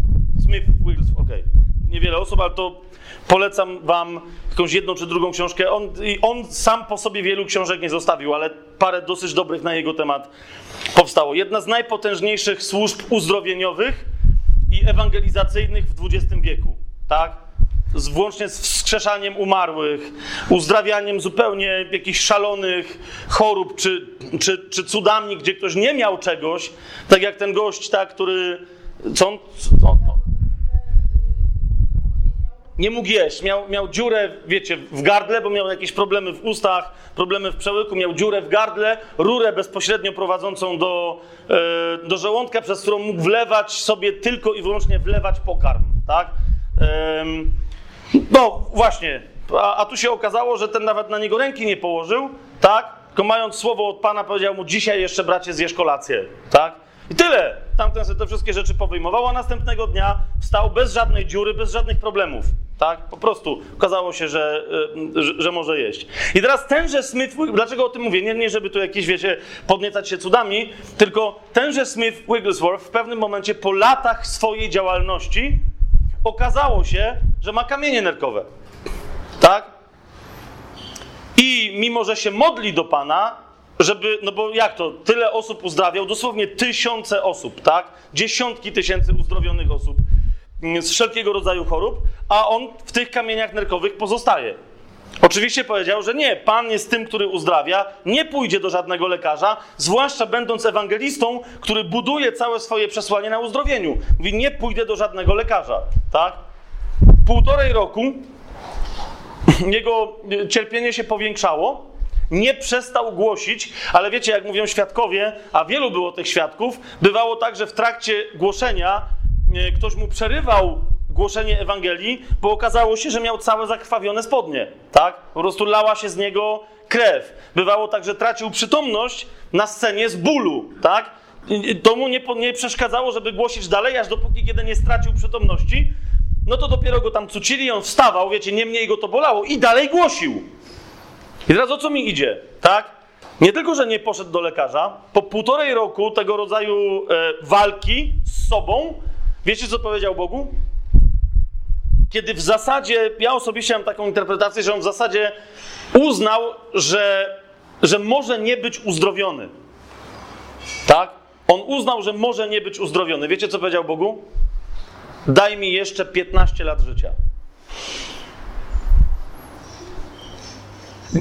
Smith Wigglesworth, okej. Okay. Niewiele osób, ale to polecam Wam jakąś jedną czy drugą książkę. On, on sam po sobie wielu książek nie zostawił, ale parę dosyć dobrych na jego temat powstało. Jedna z najpotężniejszych służb uzdrowieniowych i ewangelizacyjnych w XX wieku, tak? Z, włącznie z wskrzeszaniem umarłych, uzdrawianiem zupełnie jakichś szalonych chorób, czy, czy, czy cudami, gdzie ktoś nie miał czegoś, tak jak ten gość, tak, który. Co on, co, nie mógł jeść, miał, miał dziurę, wiecie, w gardle, bo miał jakieś problemy w ustach, problemy w przełyku, miał dziurę w gardle, rurę bezpośrednio prowadzącą do, e, do żołądka, przez którą mógł wlewać sobie tylko i wyłącznie wlewać pokarm, tak? No właśnie, a, a tu się okazało, że ten nawet na niego ręki nie położył, tak? Tylko mając słowo od Pana powiedział mu, dzisiaj jeszcze bracie zjesz kolację, tak? I tyle. Tamten sobie te wszystkie rzeczy powyjmował, a następnego dnia wstał bez żadnej dziury, bez żadnych problemów. Tak? Po prostu okazało się, że, y, że, że, może jeść. I teraz tenże Smith, dlaczego o tym mówię? Nie, nie żeby tu jakieś, wiecie, podniecać się cudami, tylko tenże Smith Wigglesworth w pewnym momencie po latach swojej działalności okazało się, że ma kamienie nerkowe. Tak? I mimo, że się modli do Pana, żeby, no bo jak to, tyle osób uzdrawiał, dosłownie tysiące osób, tak? Dziesiątki tysięcy uzdrowionych osób mm, z wszelkiego rodzaju chorób, a on w tych kamieniach nerkowych pozostaje. Oczywiście powiedział, że nie, Pan jest tym, który uzdrawia, nie pójdzie do żadnego lekarza, zwłaszcza będąc ewangelistą, który buduje całe swoje przesłanie na uzdrowieniu. Mówi, nie pójdę do żadnego lekarza, tak? Półtorej roku jego cierpienie się powiększało, nie przestał głosić, ale wiecie, jak mówią świadkowie, a wielu było tych świadków, bywało tak, że w trakcie głoszenia e, ktoś mu przerywał głoszenie Ewangelii, bo okazało się, że miał całe zakrwawione spodnie, tak? Po prostu lała się z niego krew. Bywało tak, że tracił przytomność na scenie z bólu, tak? To mu nie, nie przeszkadzało, żeby głosić dalej, aż dopóki kiedy nie stracił przytomności, no to dopiero go tam cucili, on wstawał, wiecie, nie mniej go to bolało i dalej głosił. I teraz o co mi idzie, tak? Nie tylko, że nie poszedł do lekarza, po półtorej roku tego rodzaju e, walki z sobą, wiecie co powiedział Bogu? Kiedy w zasadzie, ja osobiście mam taką interpretację, że on w zasadzie uznał, że, że może nie być uzdrowiony. Tak? On uznał, że może nie być uzdrowiony. Wiecie co powiedział Bogu? Daj mi jeszcze 15 lat życia.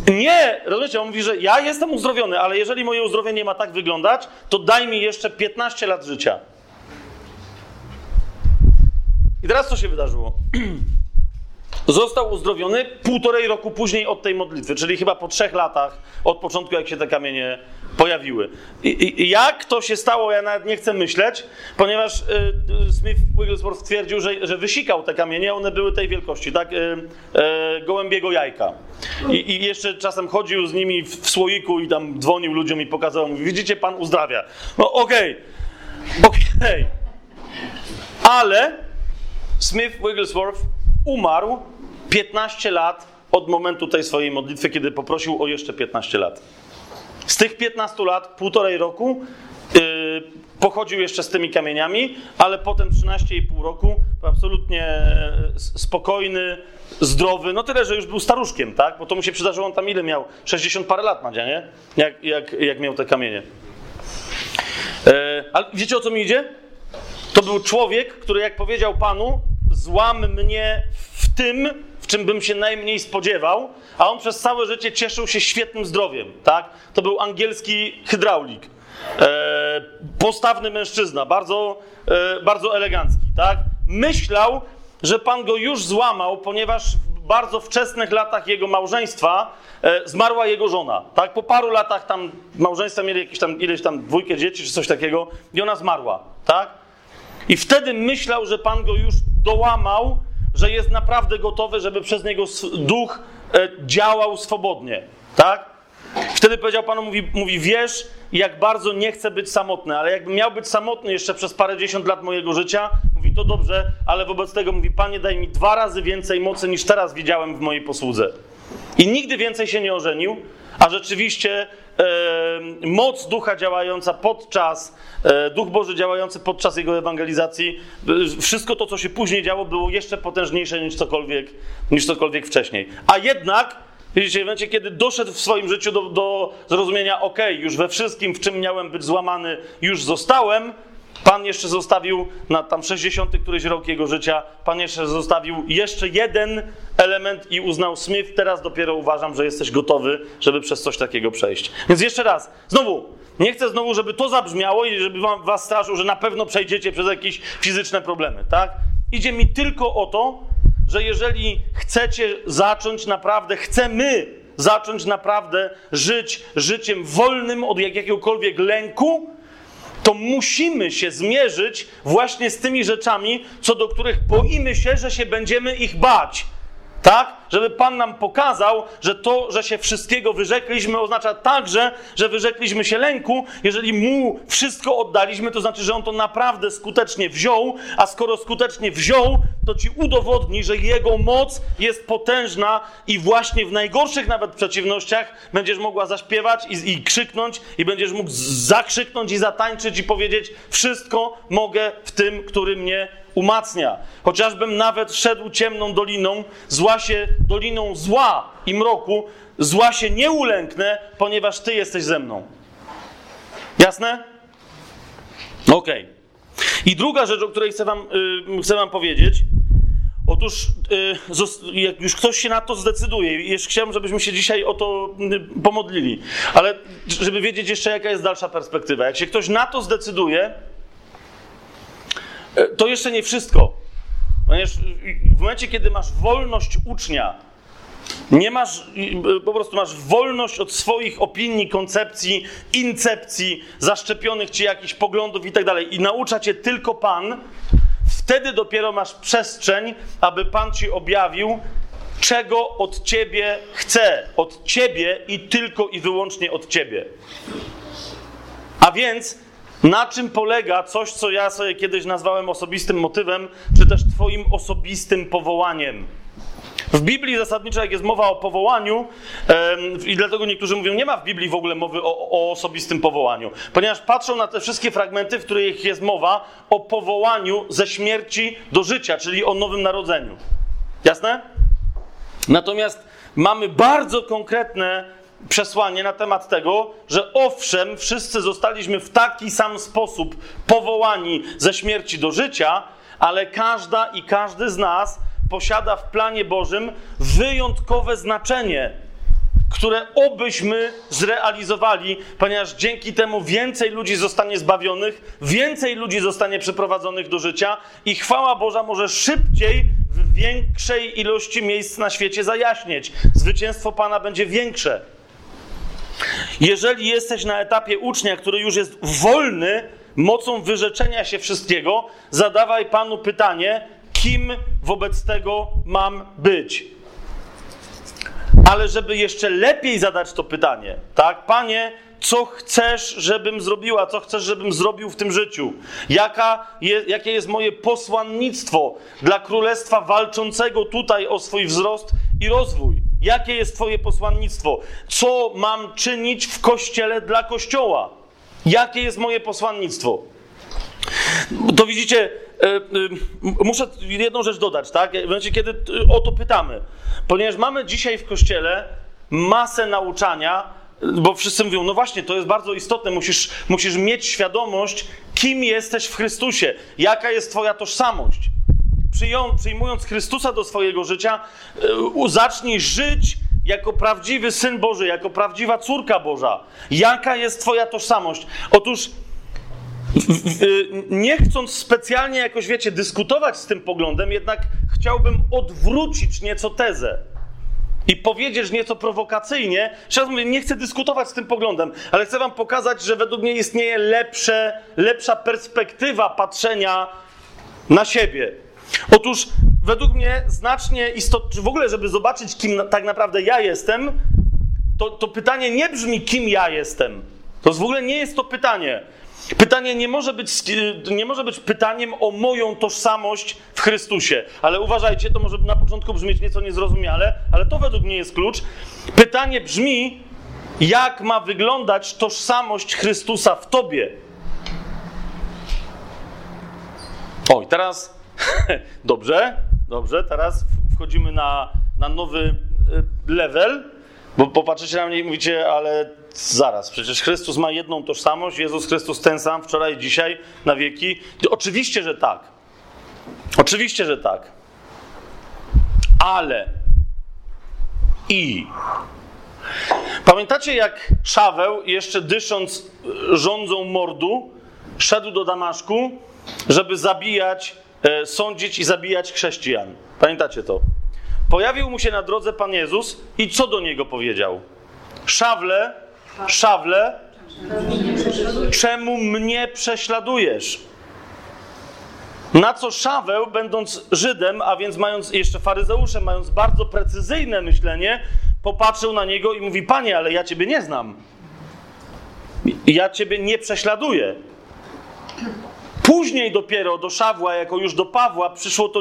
Nie, rozumiecie, on mówi, że ja jestem uzdrowiony, ale jeżeli moje uzdrowienie ma tak wyglądać, to daj mi jeszcze 15 lat życia. I teraz co się wydarzyło? Został uzdrowiony półtorej roku później od tej modlitwy, czyli chyba po trzech latach od początku, jak się te kamienie pojawiły. I, i jak to się stało, ja nawet nie chcę myśleć, ponieważ y, y, Smith Wigglesworth twierdził, że, że wysikał te kamienie, one były tej wielkości, tak? Y, y, gołębiego jajka. I, I, jeszcze czasem chodził z nimi w, słoiku i tam dzwonił ludziom i pokazał, mówi, widzicie, pan uzdrawia. No okej, okay. okej. Okay. Ale Smith Wigglesworth umarł 15 lat od momentu tej swojej modlitwy, kiedy poprosił o jeszcze 15 lat. Z tych 15 lat, półtorej roku, yy, pochodził jeszcze z tymi kamieniami, ale potem 13,5 roku absolutnie e, spokojny, zdrowy, no tyle, że już był staruszkiem, tak? Bo to mu się przydarzyło, on tam ile miał? 60 parę lat, Madzia, nie? Jak, jak, jak miał te kamienie. Yy, ale wiecie o co mi idzie? To był człowiek, który jak powiedział Panu, złam mnie w tym, w czym bym się najmniej spodziewał, a on przez całe życie cieszył się świetnym zdrowiem, tak? To był angielski hydraulik. E, postawny mężczyzna, bardzo, e, bardzo elegancki, tak? Myślał, że Pan go już złamał, ponieważ bardzo wczesnych latach jego małżeństwa e, zmarła jego żona. Tak? Po paru latach tam małżeństwa mieli jakieś tam, ileś tam dwójkę dzieci czy coś takiego i ona zmarła. Tak? I wtedy myślał, że Pan go już dołamał, że jest naprawdę gotowy, żeby przez niego duch e, działał swobodnie. Tak? Wtedy powiedział Panu, mówi, mówi, wiesz, jak bardzo nie chcę być samotny, ale jakbym miał być samotny jeszcze przez parę dziesiąt lat mojego życia, mówi, to dobrze, ale wobec tego mówi, Panie, daj mi dwa razy więcej mocy niż teraz widziałem w mojej posłudze. I nigdy więcej się nie ożenił, a rzeczywiście moc ducha działająca podczas, e, duch Boży działający podczas jego ewangelizacji, wszystko to, co się później działo, było jeszcze potężniejsze niż cokolwiek, niż cokolwiek wcześniej. A jednak Widzicie, w momencie, kiedy doszedł w swoim życiu do, do zrozumienia, ok, już we wszystkim, w czym miałem być złamany, już zostałem, Pan jeszcze zostawił na tam 60 któryś rok jego życia, Pan jeszcze zostawił jeszcze jeden element i uznał Smith, teraz dopiero uważam, że jesteś gotowy, żeby przez coś takiego przejść. Więc jeszcze raz, znowu, nie chcę znowu, żeby to zabrzmiało i żeby wam, was straszył, że na pewno przejdziecie przez jakieś fizyczne problemy, tak? Idzie mi tylko o to, że jeżeli chcecie zacząć naprawdę, chcemy zacząć naprawdę żyć życiem wolnym od jakiegokolwiek lęku, to musimy się zmierzyć właśnie z tymi rzeczami, co do których boimy się, że się będziemy ich bać. Tak? Żeby Pan nam pokazał, że to, że się wszystkiego wyrzekliśmy, oznacza także, że wyrzekliśmy się lęku. Jeżeli Mu wszystko oddaliśmy, to znaczy, że On to naprawdę skutecznie wziął, a skoro skutecznie wziął, to Ci udowodni, że Jego moc jest potężna i właśnie w najgorszych nawet przeciwnościach będziesz mogła zaśpiewać i, i krzyknąć i będziesz mógł zakrzyknąć i zatańczyć i powiedzieć wszystko mogę w tym, który mnie umacnia. Chociażbym nawet szedł ciemną doliną, zła się doliną zła i mroku, zła się nie ulęknę, ponieważ Ty jesteś ze mną. Jasne? Okej. Okay. I druga rzecz, o której chcę Wam, yy, chcę wam powiedzieć. Otóż, yy, jak już ktoś się na to zdecyduje, jeszcze chciałbym, żebyśmy się dzisiaj o to yy, pomodlili, ale żeby wiedzieć jeszcze, jaka jest dalsza perspektywa. Jak się ktoś na to zdecyduje, to jeszcze nie wszystko. Ponieważ w momencie, kiedy masz wolność ucznia, nie masz, e, po prostu masz wolność od swoich opinii, koncepcji, incepcji, zaszczepionych ci jakichś poglądów i tak dalej, i naucza cię tylko Pan, wtedy dopiero masz przestrzeń, aby Pan ci objawił, czego od ciebie chce. Od ciebie i tylko i wyłącznie od ciebie. A więc na czym polega coś, co ja sobie kiedyś nazwałem osobistym motywem, czy też Twoim osobistym powołaniem? W Biblii zasadniczo, jak jest mowa o powołaniu, i dlatego niektórzy mówią, nie ma w Biblii w ogóle mowy o, o, osobistym powołaniu, ponieważ patrzą na te wszystkie fragmenty, w których jest mowa o powołaniu ze śmierci do życia, czyli o nowym narodzeniu. Jasne? Natomiast mamy bardzo konkretne przesłanie na temat tego, że owszem, wszyscy zostaliśmy w taki sam sposób powołani ze śmierci do życia, ale każda i każdy z nas posiada w planie Bożym wyjątkowe znaczenie, które obyśmy zrealizowali, ponieważ dzięki temu więcej ludzi zostanie zbawionych, więcej ludzi zostanie przeprowadzonych do życia i chwała Boża może szybciej w większej ilości miejsc na świecie zajaśnieć. Zwycięstwo Pana będzie większe. Jeżeli jesteś na etapie ucznia, który już jest wolny mocą wyrzeczenia się wszystkiego, zadawaj Panu pytanie, kim wobec tego mam być. Ale żeby jeszcze lepiej zadać to pytanie, tak, Panie, co chcesz, żebym zrobiła, co chcesz, żebym zrobił w tym życiu? Jaka je, jakie jest moje posłannictwo dla królestwa walczącego tutaj o swój wzrost i rozwój? Jakie jest Twoje posłannictwo? Co mam czynić w kościele dla kościoła? Jakie jest moje posłannictwo? To widzicie, e, e, muszę jedną rzecz dodać, tak? W momencie, kiedy o to pytamy. Ponieważ mamy dzisiaj w kościele masę nauczania, bo wszyscy mówią, no właśnie, to jest bardzo istotne, musisz, musisz mieć świadomość, kim jesteś w Chrystusie, jaka jest Twoja tożsamość przyjmując Chrystusa do swojego życia, e, zacznij żyć jako prawdziwy syn Boży, jako prawdziwa córka Boża. Jaka jest Twoja tożsamość? Otóż, nie chcąc specjalnie jakoś, wiecie, dyskutować z tym poglądem, jednak chciałbym odwrócić nieco tezę i powiedzieć nieco prowokacyjnie. Teraz mówię, nie chcę dyskutować z tym poglądem, ale chcę wam pokazać, że według mnie istnieje lepsze, lepsza perspektywa patrzenia na siebie. Otóż według mnie znacznie istotne, w ogóle, żeby zobaczyć, kim tak naprawdę ja jestem, to, to pytanie nie brzmi, kim ja jestem. To w ogóle nie jest to pytanie. Pytanie nie może, być, nie może być pytaniem o moją tożsamość w Chrystusie. Ale uważajcie, to może na początku brzmieć nieco niezrozumiale, ale to według mnie jest klucz. Pytanie brzmi, jak ma wyglądać tożsamość Chrystusa w tobie. Oj, teraz dobrze, dobrze, teraz wchodzimy na, na nowy y, level, bo popatrzycie na mnie i mówicie, ale zaraz, przecież Chrystus ma jedną tożsamość, Jezus Chrystus ten sam wczoraj, dzisiaj, na wieki. Oczywiście, że tak. Oczywiście, że tak. Ale i Pamiętacie, jak Szaweł, jeszcze dysząc rządzą mordu, szedł do Damaszku, żeby zabijać, sądzić i zabijać chrześcijan? Pamiętacie to? Pojawił mu się na drodze Pan Jezus i co do niego powiedział? Szawle, szawle, czemu mnie prześladujesz? Na co Szaweł, będąc Żydem, a więc mając jeszcze faryzeuszem, mając bardzo precyzyjne myślenie, popatrzył na niego i mówi: Panie, ale ja ciebie nie znam. Ja ciebie nie prześladuję. Później dopiero do Szawła, jako już do Pawła, przyszło to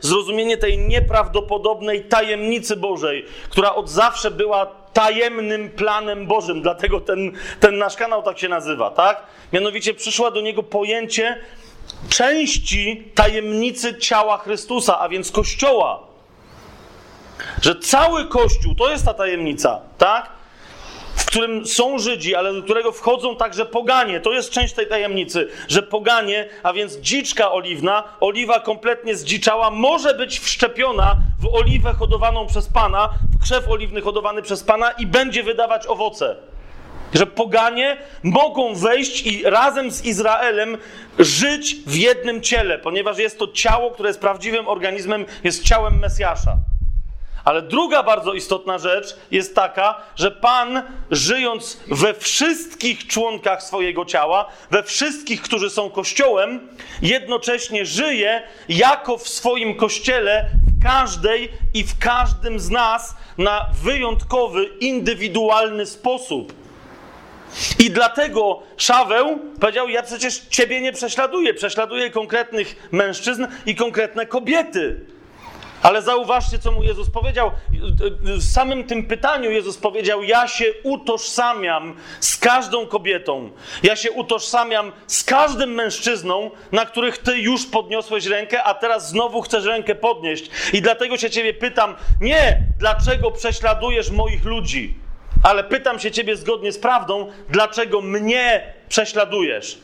zrozumienie tej nieprawdopodobnej tajemnicy Bożej, która od zawsze była tajemnym planem Bożym. Dlatego ten, ten nasz kanał tak się nazywa, tak? Mianowicie przyszła do niego pojęcie części tajemnicy ciała Chrystusa, a więc Kościoła. Że cały Kościół to jest ta tajemnica, tak? Którym są Żydzi, ale do którego wchodzą także poganie. To jest część tej tajemnicy, że poganie, a więc dziczka oliwna, oliwa kompletnie zdziczała, może być wszczepiona w oliwę hodowaną przez Pana, w krzew oliwny hodowany przez Pana i będzie wydawać owoce. Że poganie mogą wejść i razem z Izraelem żyć w jednym ciele, ponieważ jest to ciało, które jest prawdziwym organizmem, jest ciałem Mesjasza. Ale druga bardzo istotna rzecz jest taka, że Pan, żyjąc we wszystkich członkach swojego ciała, we wszystkich, którzy są Kościołem, jednocześnie żyje jako w swoim Kościele w każdej i w każdym z nas na wyjątkowy, indywidualny sposób. I dlatego Szaweł powiedział: Ja przecież ciebie nie prześladuję, prześladuję konkretnych mężczyzn i konkretne kobiety. Ale zauważcie, co mu Jezus powiedział. W samym tym pytaniu Jezus powiedział: Ja się utożsamiam z każdą kobietą. Ja się utożsamiam z każdym mężczyzną, na których ty już podniosłeś rękę, a teraz znowu chcesz rękę podnieść. I dlatego się ciebie pytam: nie, dlaczego prześladujesz moich ludzi, ale pytam się ciebie zgodnie z prawdą, dlaczego mnie prześladujesz.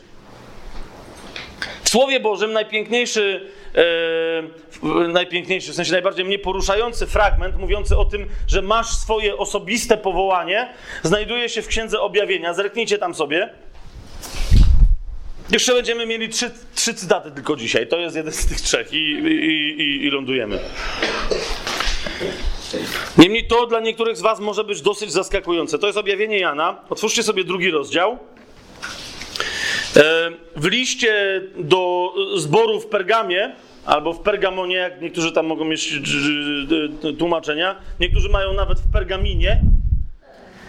W Słowie Bożym najpiękniejszy e, najpiękniejszy, w sensie najbardziej mnie poruszający fragment mówiący o tym, że masz swoje osobiste powołanie, znajduje się w Księdze Objawienia. Zerknijcie tam sobie. Jeszcze będziemy mieli trzy, trzy cytaty tylko dzisiaj. To jest jeden z tych trzech i, i, i, i lądujemy. Niemniej to dla niektórych z Was może być dosyć zaskakujące. To jest objawienie Jana. Otwórzcie sobie drugi rozdział. E, w liście do zboru w Pergamie, albo w Pergamonie, jak niektórzy tam mogą mieć tłumaczenia, niektórzy mają nawet w Pergaminie,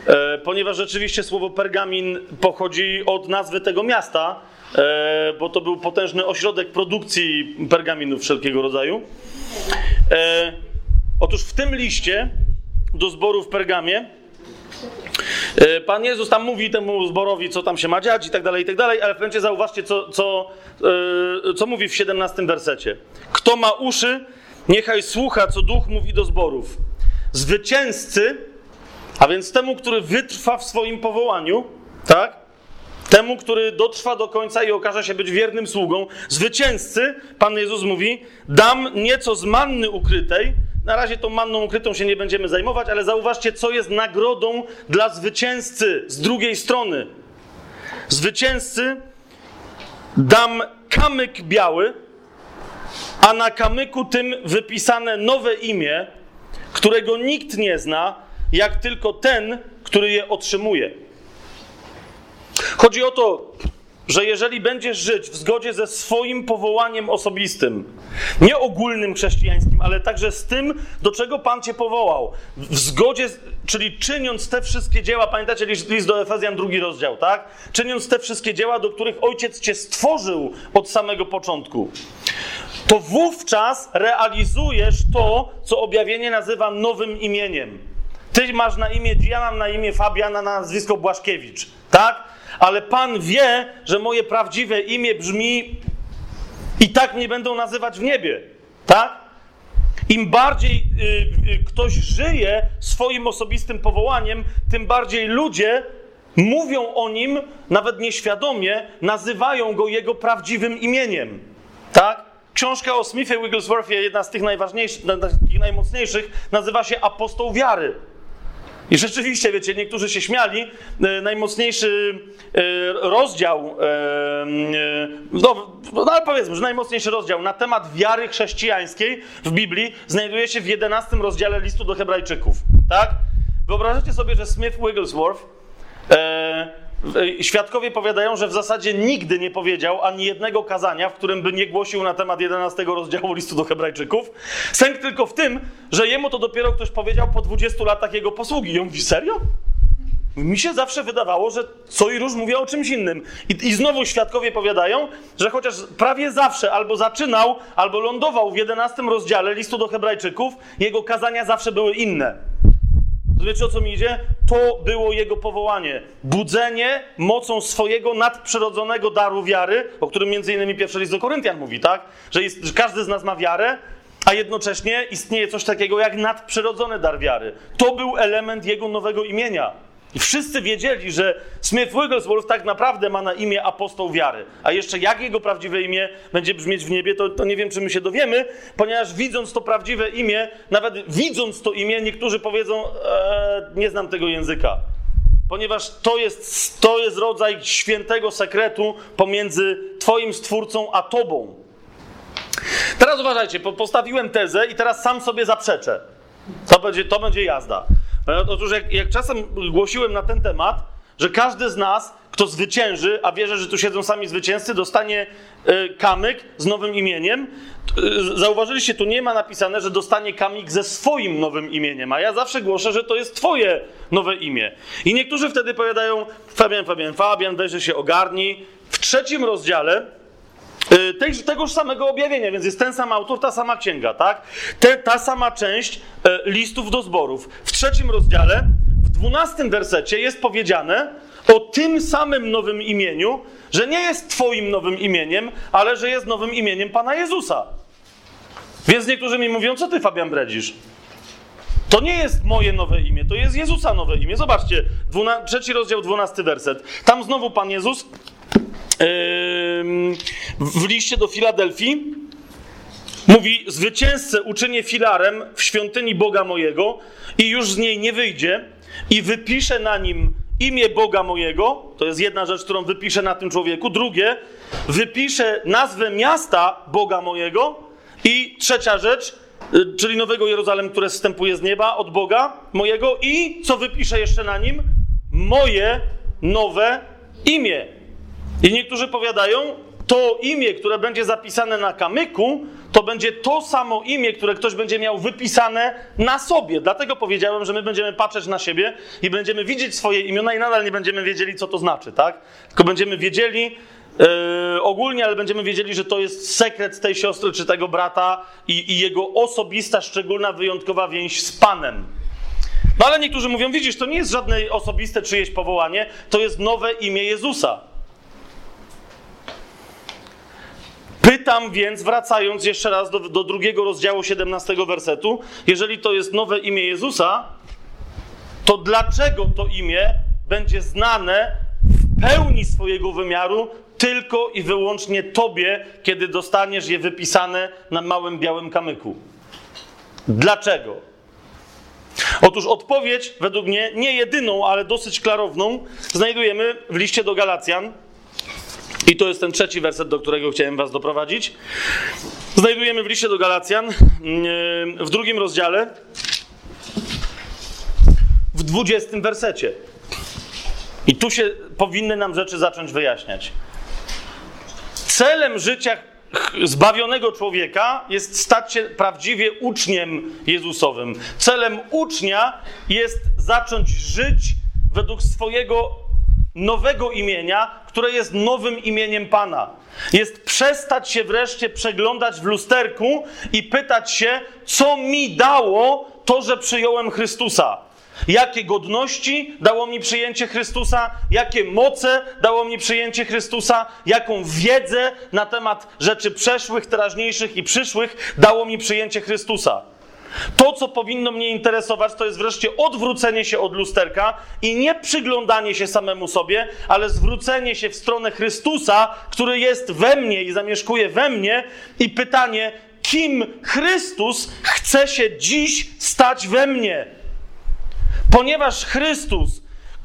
e, ponieważ rzeczywiście słowo Pergamin pochodzi od nazwy tego miasta, e, bo to był potężny ośrodek produkcji pergaminów wszelkiego rodzaju. Otóż w tym liście do zboru w Pergamie E, Pan Jezus tam mówi temu zborowi, co tam się ma dziać i tak dalej, i tak dalej, ale w zauważcie, co, co, yy, co mówi w 17 wersecie. Kto ma uszy, niechaj słucha, co Duch mówi do zborów. Zwycięzcy, a więc temu, który wytrwa w swoim powołaniu, tak? Temu, który dotrwa do końca i okaże się być wiernym sługą, zwycięzcy, Pan Jezus mówi, dam nieco z manny ukrytej, na razie tą manną ukrytą się nie będziemy zajmować, ale zauważcie, co jest nagrodą dla zwycięzcy z drugiej strony. Zwycięzcy dam kamyk biały, a na kamyku tym wypisane nowe imię, którego nikt nie zna, jak tylko ten, który je otrzymuje. Chodzi o to, że jeżeli będziesz żyć w zgodzie ze swoim powołaniem osobistym, nie ogólnym chrześcijańskim, ale także z tym, do czego Pan Cię powołał, w zgodzie, czyli czyniąc te wszystkie dzieła, pamiętacie list do Efezjan, drugi rozdział, tak? Czyniąc te wszystkie dzieła, do których Ojciec Cię stworzył od samego początku, to wówczas realizujesz to, co objawienie nazywa nowym imieniem. Ty masz na imię, ja mam na imię Fabiana, na nazwisko Błaszkiewicz, tak? ale Pan wie, że moje prawdziwe imię brzmi i tak mnie będą nazywać w niebie. Tak? Im bardziej y, y, ktoś żyje swoim osobistym powołaniem, tym bardziej ludzie mówią o nim, nawet nieświadomie, nazywają go jego prawdziwym imieniem. Tak? Książka o Smithie Wigglesworthie, jedna z tych najważniejszych, najmocniejszych, nazywa się Apostoł Wiary. I rzeczywiście, wiecie, niektórzy się śmiali. E, najmocniejszy e, rozdział, e, no, no ale powiedzmy, że najmocniejszy rozdział na temat wiary chrześcijańskiej w Biblii znajduje się w 11 rozdziale listu do Hebrajczyków. Tak? Wyobrażacie sobie, że Smith Wigglesworth Świadkowie powiadają, że w zasadzie nigdy nie powiedział ani jednego kazania, w którym by nie głosił na temat 11 rozdziału listu do Hebrajczyków. Sęk tylko w tym, że jemu to dopiero ktoś powiedział po 20 latach jego posługi. I on mówi, serio? Mi się zawsze wydawało, że co i róż mówię o czymś innym. I, I znowu świadkowie powiadają, że chociaż prawie zawsze albo zaczynał, albo lądował w 11 rozdziale listu do Hebrajczyków, jego kazania zawsze były inne. Wiecie o co mi idzie? To było jego powołanie. Budzenie mocą swojego nadprzyrodzonego daru wiary, o którym między innymi pierwszy list do Koryntian mówi, tak? Że, jest, że każdy z nas ma wiarę, a jednocześnie istnieje coś takiego jak nadprzyrodzony dar wiary. To był element jego nowego imienia. I wszyscy wiedzieli, że Smith Wigglesworth tak naprawdę ma na imię apostoł wiary. A jeszcze jak jego prawdziwe imię będzie brzmieć w niebie, to, to nie wiem, czy my się dowiemy, ponieważ widząc to prawdziwe imię, nawet widząc to imię, niektórzy powiedzą, eee, nie znam tego języka. Ponieważ to jest, to jest rodzaj świętego sekretu pomiędzy Twoim stwórcą a Tobą. Teraz uważajcie, postawiłem tezę i teraz sam sobie zaprzeczę. To będzie, to będzie jazda. Otóż jak, jak czasem głosiłem na ten temat, że każdy z nas, kto zwycięży, a wierzę, że tu siedzą sami zwycięzcy, dostanie y, kamyk z nowym imieniem. Y, zauważyliście, tu nie ma napisane, że dostanie kamyk ze swoim nowym imieniem, a ja zawsze głoszę, że to jest twoje nowe imię. I niektórzy wtedy powiadają, Fabian, Fabian, Fabian, weźże się ogarnij. W trzecim rozdziale tej, tegoż samego objawienia, więc jest ten sam autor, ta sama księga, tak? Te, ta sama część e, listów do zborów. W trzecim rozdziale, w dwunastym wersecie jest powiedziane o tym samym nowym imieniu, że nie jest Twoim nowym imieniem, ale że jest nowym imieniem Pana Jezusa. Więc niektórzy mi mówią, co Ty, Fabian, bredzisz? To nie jest moje nowe imię, to jest Jezusa nowe imię. Zobaczcie, trzeci rozdział, dwunasty werset. Tam znowu Pan Jezus w liście do Filadelfii mówi: Zwycięzcę uczynię filarem w świątyni Boga mojego i już z niej nie wyjdzie, i wypiszę na nim imię Boga mojego. To jest jedna rzecz, którą wypiszę na tym człowieku. Drugie, wypiszę nazwę miasta Boga mojego. I trzecia rzecz, y, czyli Nowego Jeruzalem, które wstępuje z nieba od Boga mojego. I co wypiszę jeszcze na nim? Moje nowe imię. I niektórzy powiadają, to imię, które będzie zapisane na kamyku, to będzie to samo imię, które ktoś będzie miał wypisane na sobie. Dlatego powiedziałem, że my będziemy patrzeć na siebie i będziemy widzieć swoje imiona i nadal nie będziemy wiedzieli, co to znaczy, tak? Tylko będziemy wiedzieli yy, ogólnie, ale będziemy wiedzieli, że to jest sekret tej siostry czy tego brata i, i jego osobista, szczególna, wyjątkowa więź z Panem. No ale niektórzy mówią, widzisz, to nie jest żadne osobiste czyjeś powołanie, to jest nowe imię Jezusa. Pytam więc, wracając jeszcze raz do, do drugiego rozdziału 17 wersetu, jeżeli to jest nowe imię Jezusa, to dlaczego to imię będzie znane w pełni swojego wymiaru tylko i wyłącznie Tobie, kiedy dostaniesz je wypisane na małym białym kamyku? Dlaczego? Otóż odpowiedź, według mnie, nie jedyną, ale dosyć klarowną, znajdujemy w liście do Galacjan, i to jest ten trzeci werset, do którego chciałem was doprowadzić. znajdujemy w liście do Galacjan w drugim rozdziale, w dwudziestym wersecie. I tu się powinny nam rzeczy zacząć wyjaśniać. Celem życia zbawionego człowieka jest stać się prawdziwie uczniem Jezusowym. Celem ucznia jest zacząć żyć według swojego nowego imienia, które jest nowym imieniem Pana. Jest przestać się wreszcie przeglądać w lusterku i pytać się, co mi dało to, że przyjąłem Chrystusa. Jakie godności dało mi przyjęcie Chrystusa, jakie moce dało mi przyjęcie Chrystusa, jaką wiedzę na temat rzeczy przeszłych, teraźniejszych i przyszłych dało mi przyjęcie Chrystusa. To, co powinno mnie interesować, to jest wreszcie odwrócenie się od lusterka i nie przyglądanie się samemu sobie, ale zwrócenie się w stronę Chrystusa, który jest we mnie i zamieszkuje we mnie, i pytanie, kim Chrystus chce się dziś stać we mnie. Ponieważ Chrystus,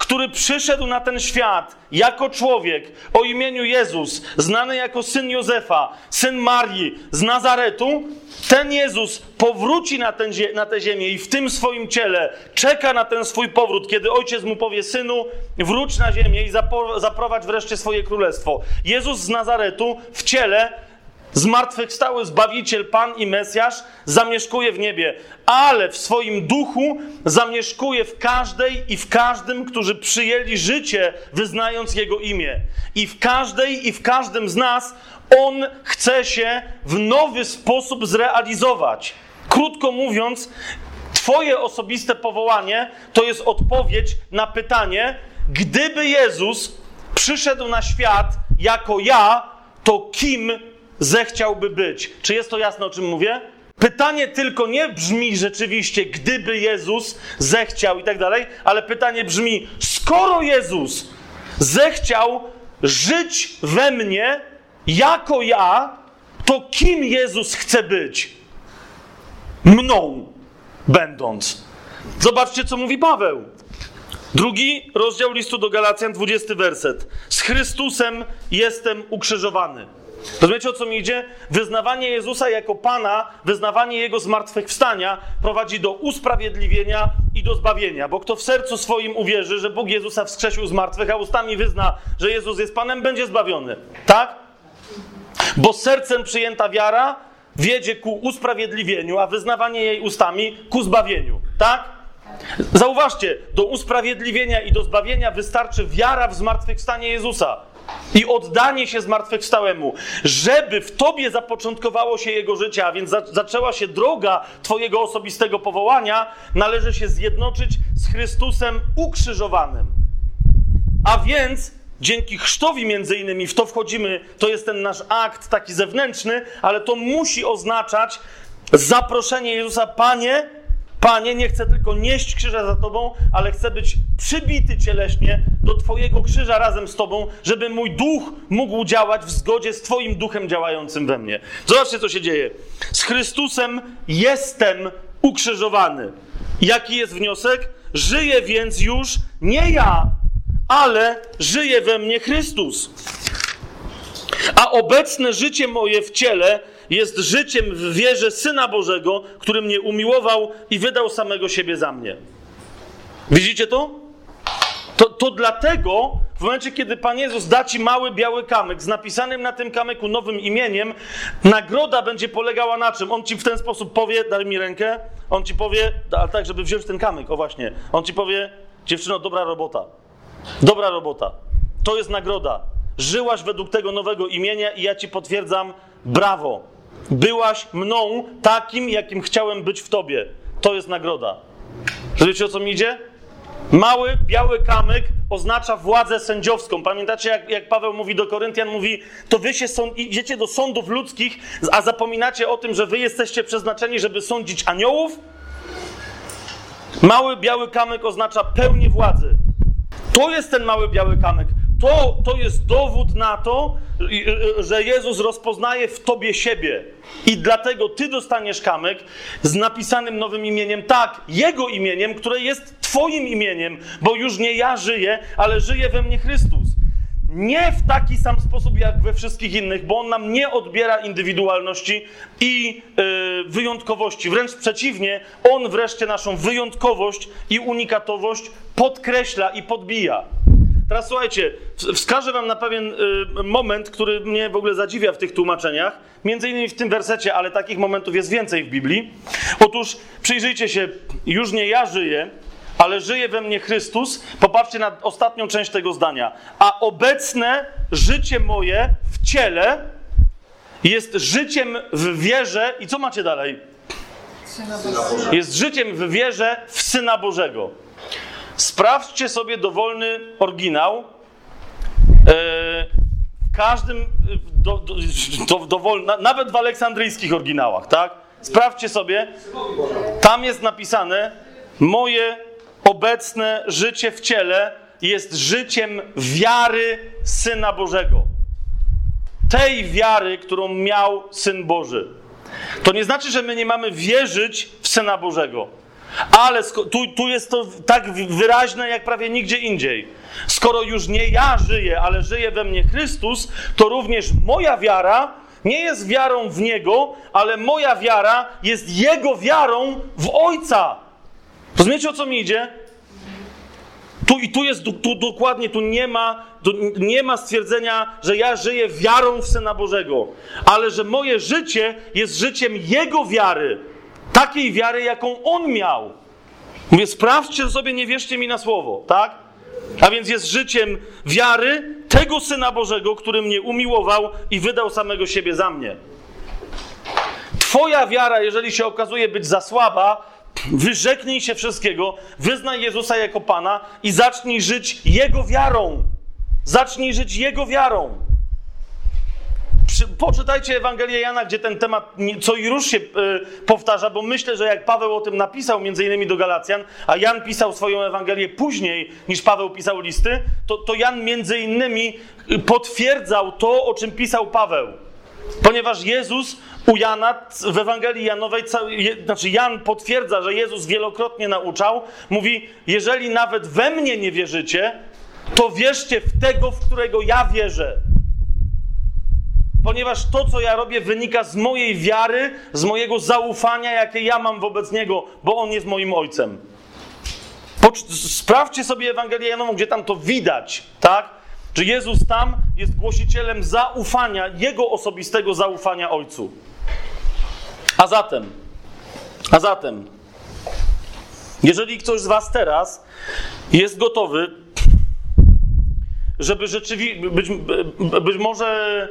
który przyszedł na ten świat jako człowiek o imieniu Jezus, znany jako syn Józefa, syn Marii z Nazaretu, ten Jezus powróci na, ten, na tę ziemię i w tym swoim ciele czeka na ten swój powrót, kiedy ojciec mu powie: Synu, wróć na ziemię i zaprowadź wreszcie swoje królestwo. Jezus z Nazaretu w ciele Zmartwychwstały Zbawiciel, Pan i Mesjasz zamieszkuje w niebie, ale w swoim duchu zamieszkuje w każdej i w każdym, którzy przyjęli życie, wyznając Jego imię. I w każdej i w każdym z nas On chce się w nowy sposób zrealizować. Krótko mówiąc, Twoje osobiste powołanie to jest odpowiedź na pytanie, gdyby Jezus przyszedł na świat jako ja, to kim zechciałby być. Czy jest to jasne, o czym mówię? Pytanie tylko nie brzmi rzeczywiście, gdyby Jezus zechciał i tak dalej, ale pytanie brzmi, skoro Jezus zechciał żyć we mnie jako ja, to kim Jezus chce być? Mną będąc. Zobaczcie, co mówi Paweł. Drugi rozdział listu do Galacjan, 20 werset. Z Chrystusem jestem ukrzyżowany. Rozumiecie o co mi idzie? Wyznawanie Jezusa jako Pana, wyznawanie Jego zmartwychwstania prowadzi do usprawiedliwienia i do zbawienia. Bo kto w sercu swoim uwierzy, że Bóg Jezusa wskrzesił z martwych, a ustami wyzna, że Jezus jest Panem, będzie zbawiony. Tak? Bo sercem przyjęta wiara wiedzie ku usprawiedliwieniu, a wyznawanie jej ustami ku zbawieniu. Tak? Zauważcie, do usprawiedliwienia i do zbawienia wystarczy wiara w zmartwychwstanie Jezusa i oddanie się zmartwychwstałemu, żeby w tobie zapoczątkowało się jego życie, a więc za, zaczęła się droga twojego osobistego powołania, należy się zjednoczyć z Chrystusem ukrzyżowanym. A więc dzięki chrztowi między innymi w to wchodzimy, to jest ten nasz akt taki zewnętrzny, ale to musi oznaczać zaproszenie Jezusa, Panie, Panie, nie chcę tylko nieść krzyża za Tobą, ale chcę być przybity cieleśnie do Twojego krzyża razem z Tobą, żeby mój duch mógł działać w zgodzie z Twoim duchem działającym we mnie. Zobaczcie, co się dzieje. Z Chrystusem jestem ukrzyżowany. Jaki jest wniosek? Żyję więc już nie ja, ale żyje we mnie Chrystus. A obecne życie moje w ciele jest życiem w wierze Syna Bożego, który mnie umiłował i wydał samego siebie za mnie. Widzicie to? To, to dlatego w momencie, kiedy Pan Jezus da ci mały biały kamyk z napisanym na tym kamyku nowym imieniem, nagroda będzie polegała na czym? On ci w ten sposób powie, daj mi rękę, on ci powie, ale tak, żeby wziąć ten kamyk, o właśnie, on ci powie, dziewczyno, dobra robota. Dobra robota. To jest nagroda. Żyłaś według tego nowego imienia i ja ci potwierdzam, brawo. Byłaś mną takim, jakim chciałem być w tobie. To jest nagroda. Wiecie o co mi idzie? Mały, biały kamyk oznacza władzę sędziowską. Pamiętacie, jak, jak Paweł mówi do Koryntian, mówi, to wy się idziecie do sądów ludzkich, a zapominacie o tym, że wy jesteście przeznaczeni, żeby sądzić aniołów? Mały, biały kamyk oznacza pełnię władzy. To jest ten mały, biały kamyk. To, to jest dowód na to, że Jezus rozpoznaje w tobie siebie. I dlatego ty dostaniesz kamyk z napisanym nowym imieniem, tak, Jego imieniem, które jest Twoim imieniem, bo już nie ja żyję, ale żyje we mnie Chrystus. nie w taki sam sposób jak we wszystkich innych, bo on nam nie odbiera indywidualności i yy, wyjątkowości. Wręcz przeciwnie, on wreszcie naszą wyjątkowość i unikatowość podkreśla i podbija. Teraz słuchajcie, wskażę wam na pewien y, moment, który mnie w ogóle zadziwia w tych tłumaczeniach, między innymi w tym wersecie, ale takich momentów jest więcej w Biblii. Otóż przyjrzyjcie się, już nie ja żyję, ale żyje we mnie Chrystus. Popatrzcie na ostatnią część tego zdania. A obecne życie moje w ciele jest życiem w wierze. I co macie dalej? Jest życiem w wierze w Syna Bożego. Sprawdźcie sobie dowolny oryginał. W każdym, do, do, do, dowol, nawet w aleksandryjskich oryginałach, tak? Sprawdźcie sobie. Tam jest napisane: Moje obecne życie w ciele jest życiem wiary Syna Bożego. Tej wiary, którą miał Syn Boży. To nie znaczy, że my nie mamy wierzyć w Syna Bożego. Ale tu, tu jest to tak wyraźne jak prawie nigdzie indziej. Skoro już nie ja żyję, ale żyje we mnie Chrystus, to również moja wiara nie jest wiarą w Niego, ale moja wiara jest Jego wiarą w Ojca. Rozumiecie o co mi idzie? Tu i tu jest tu, dokładnie, tu nie ma, tu nie ma stwierdzenia, że ja żyję wiarą w Syna Bożego, ale że moje życie jest życiem Jego wiary. Takiej wiary, jaką On miał. Mówię, sprawdźcie sobie, nie wierzcie mi na słowo, tak? A więc jest życiem wiary tego Syna Bożego, który mnie umiłował i wydał samego siebie za mnie. Twoja wiara, jeżeli się okazuje być za słaba, Wyrzeknij się wszystkiego, wyznaj Jezusa jako Pana i zacznij żyć Jego wiarą. Zacznij żyć Jego wiarą. Poczytajcie Ewangelię Jana, gdzie ten temat co i rusz się y, powtarza, bo myślę, że jak Paweł o tym napisał, między innymi do Galacjan, a Jan pisał swoją Ewangelię później niż Paweł pisał listy, to, to Jan między innymi potwierdzał to, o czym pisał Paweł. Ponieważ Jezus u Jana w Ewangelii Janowej, znaczy Jan potwierdza, że Jezus wielokrotnie nauczał, mówi: Jeżeli nawet we mnie nie wierzycie, to wierzcie w tego, w którego ja wierzę. Ponieważ to, co ja robię, wynika z mojej wiary, z mojego zaufania, jakie ja mam wobec Niego, bo On jest moim Ojcem. Sprawdźcie sobie Ewangelię Janową, gdzie tam to widać, tak? Że Jezus tam jest głosicielem zaufania, Jego osobistego zaufania Ojcu. A zatem, a zatem, jeżeli ktoś z Was teraz jest gotowy, żeby rzeczywiście, być, być może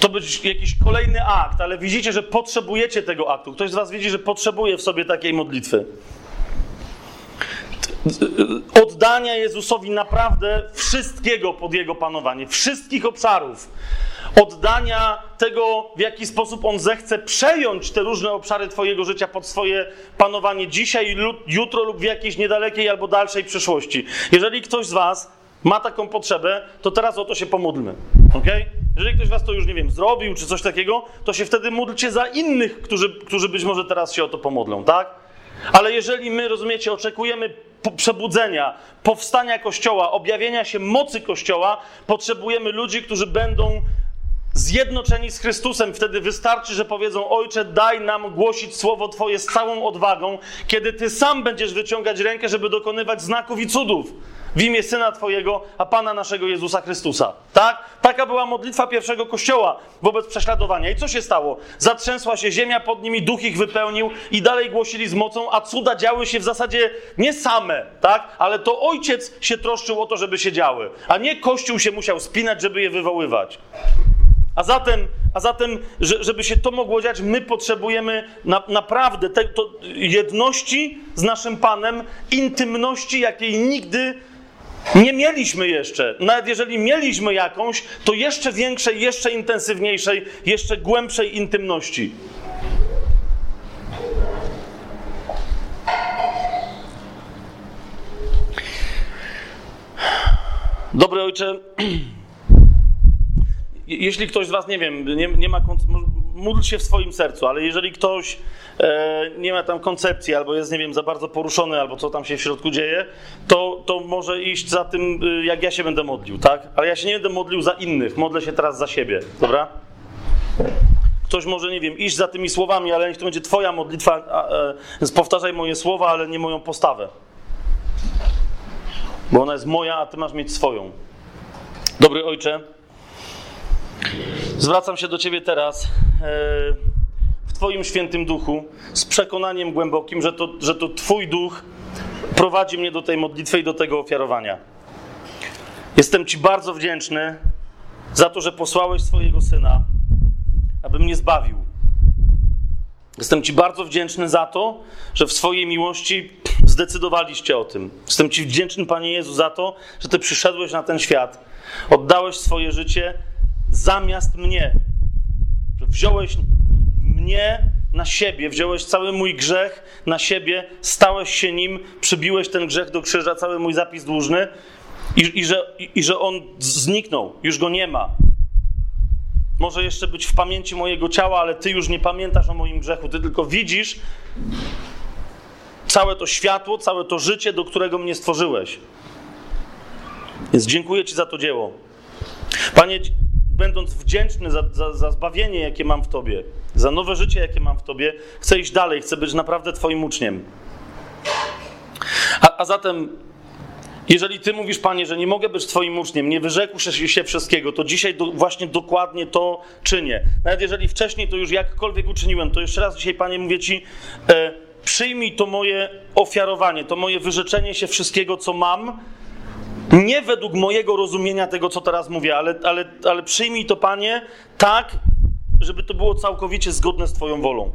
to być jakiś kolejny akt, ale widzicie, że potrzebujecie tego aktu. Ktoś z Was widzi, że potrzebuje w sobie takiej modlitwy. Oddania Jezusowi naprawdę wszystkiego pod Jego panowanie, wszystkich obszarów oddania tego, w jaki sposób On zechce przejąć te różne obszary Twojego życia pod swoje panowanie dzisiaj, jutro lub w jakiejś niedalekiej albo dalszej przyszłości. Jeżeli ktoś z Was ma taką potrzebę, to teraz o to się pomódlmy. ok? Jeżeli ktoś was to już, nie wiem, zrobił czy coś takiego, to się wtedy módlcie za innych, którzy, którzy być może teraz się o to pomodlą, tak? Ale jeżeli my, rozumiecie, oczekujemy przebudzenia, powstania Kościoła, objawienia się mocy Kościoła, potrzebujemy ludzi, którzy będą zjednoczeni z Chrystusem. Wtedy wystarczy, że powiedzą: Ojcze, daj nam głosić słowo Twoje z całą odwagą, kiedy Ty sam będziesz wyciągać rękę, żeby dokonywać znaków i cudów w imię Syna Twojego, a Pana naszego Jezusa Chrystusa. Tak? Taka była modlitwa pierwszego kościoła wobec prześladowania. I co się stało? Zatrzęsła się ziemia pod nimi, duch ich wypełnił i dalej głosili z mocą, a cuda działy się w zasadzie nie same, tak? Ale to ojciec się troszczył o to, żeby się działy, a nie kościół się musiał spinać, żeby je wywoływać. A zatem, a zatem żeby się to mogło dziać, my potrzebujemy na, naprawdę te, jedności z naszym Panem, intymności, jakiej nigdy nie mieliśmy jeszcze. Nawet jeżeli mieliśmy jakąś, to jeszcze większej, jeszcze intensywniejszej, jeszcze głębszej intymności. Dobry ojcze, jeśli ktoś z Was, nie wiem, nie, nie ma módl się w swoim sercu, ale jeżeli ktoś e, nie ma tam koncepcji, albo jest, nie wiem, za bardzo poruszony, albo co tam się w środku dzieje, to, to może iść za tym, y, jak ja się będę modlił, tak? Ale ja się nie będę modlił za innych, modlę się teraz za siebie, dobra? Ktoś może, nie wiem, iść za tymi słowami, ale niech to będzie Twoja modlitwa, a, e, więc powtarzaj moje słowa, ale nie moją postawę. Bo ona jest moja, a Ty masz mieć swoją. Dobry Ojcze, zwracam się do Ciebie teraz e, w Twoim świętym duchu z przekonaniem głębokim, że to, że to Twój duch prowadzi mnie do tej modlitwy i do tego ofiarowania. Jestem Ci bardzo wdzięczny za to, że posłałeś swojego syna aby mnie zbawił. Jestem Ci bardzo wdzięczny za to, że w swojej miłości zdecydowaliście o tym. Jestem Ci wdzięczny, Panie Jezu, za to, że Ty przyszedłeś na ten świat. Oddałeś swoje życie zamiast mnie. Wziąłeś mnie na siebie, wziąłeś cały mój grzech na siebie, stałeś się nim, przybiłeś ten grzech do krzyża, cały mój zapis dłużny i, i, że, i, i że on zniknął, już go nie ma. Może jeszcze być w pamięci mojego ciała, ale ty już nie pamiętasz o moim grzechu. Ty tylko widzisz całe to światło, całe to życie, do którego mnie stworzyłeś. Więc dziękuję Ci za to dzieło. Panie, będąc wdzięczny za, za, za, zbawienie, jakie mam w Tobie, za nowe życie, jakie mam w Tobie, chcę iść dalej, chcę być naprawdę Twoim uczniem. A, a zatem jeżeli Ty mówisz, Panie, że nie mogę być Twoim uczniem, nie wyrzekł się wszystkiego, to dzisiaj do, właśnie dokładnie to czynię. Nawet jeżeli wcześniej to już jakkolwiek uczyniłem, to jeszcze raz dzisiaj, Panie, mówię Ci, e, przyjmij to moje ofiarowanie, to moje wyrzeczenie się wszystkiego, co mam, nie według mojego rozumienia tego, co teraz mówię, ale, ale, ale przyjmij to, Panie, tak, żeby to było całkowicie zgodne z Twoją wolą.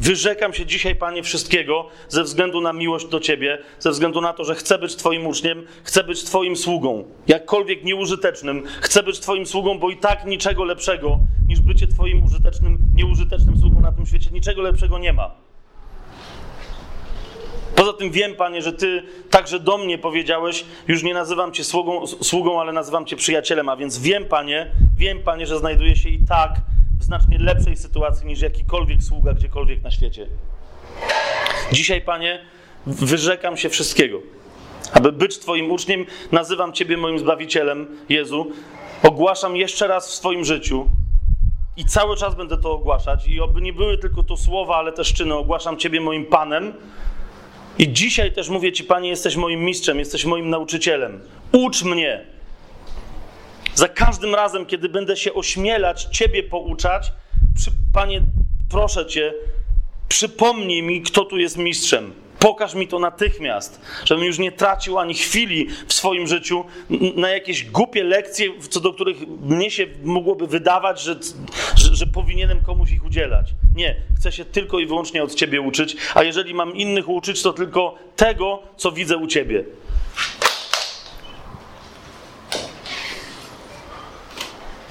Wyrzekam się dzisiaj, Panie, wszystkiego ze względu na miłość do Ciebie, ze względu na to, że chcę być Twoim uczniem, chcę być Twoim sługą, jakkolwiek nieużytecznym. Chcę być Twoim sługą, bo i tak niczego lepszego niż bycie Twoim użytecznym, nieużytecznym sługą na tym świecie, niczego lepszego nie ma. Poza tym wiem, Panie, że Ty także do mnie powiedziałeś, już nie nazywam Cię sługą, sługą ale nazywam Cię przyjacielem, a więc wiem, Panie, wiem, Panie, że znajduję się i tak w znacznie lepszej sytuacji niż jakikolwiek sługa gdziekolwiek na świecie. Dzisiaj, Panie, wyrzekam się wszystkiego. Aby być Twoim uczniem, nazywam Ciebie moim Zbawicielem, Jezu. Ogłaszam jeszcze raz w swoim życiu i cały czas będę to ogłaszać. I oby nie były tylko to słowa, ale też czyny. Ogłaszam Ciebie moim Panem. I dzisiaj też mówię Ci, Panie, jesteś moim mistrzem, jesteś moim nauczycielem. Ucz mnie, za każdym razem, kiedy będę się ośmielać Ciebie pouczać, przy, Panie, proszę Cię, przypomnij mi, kto tu jest mistrzem. Pokaż mi to natychmiast, żebym już nie tracił ani chwili w swoim życiu na jakieś głupie lekcje, co do których mnie się mogłoby wydawać, że, że, że, powinienem komuś ich udzielać. Nie, chcę się tylko i wyłącznie od Ciebie uczyć, a jeżeli mam innych uczyć, to tylko tego, co widzę u Ciebie.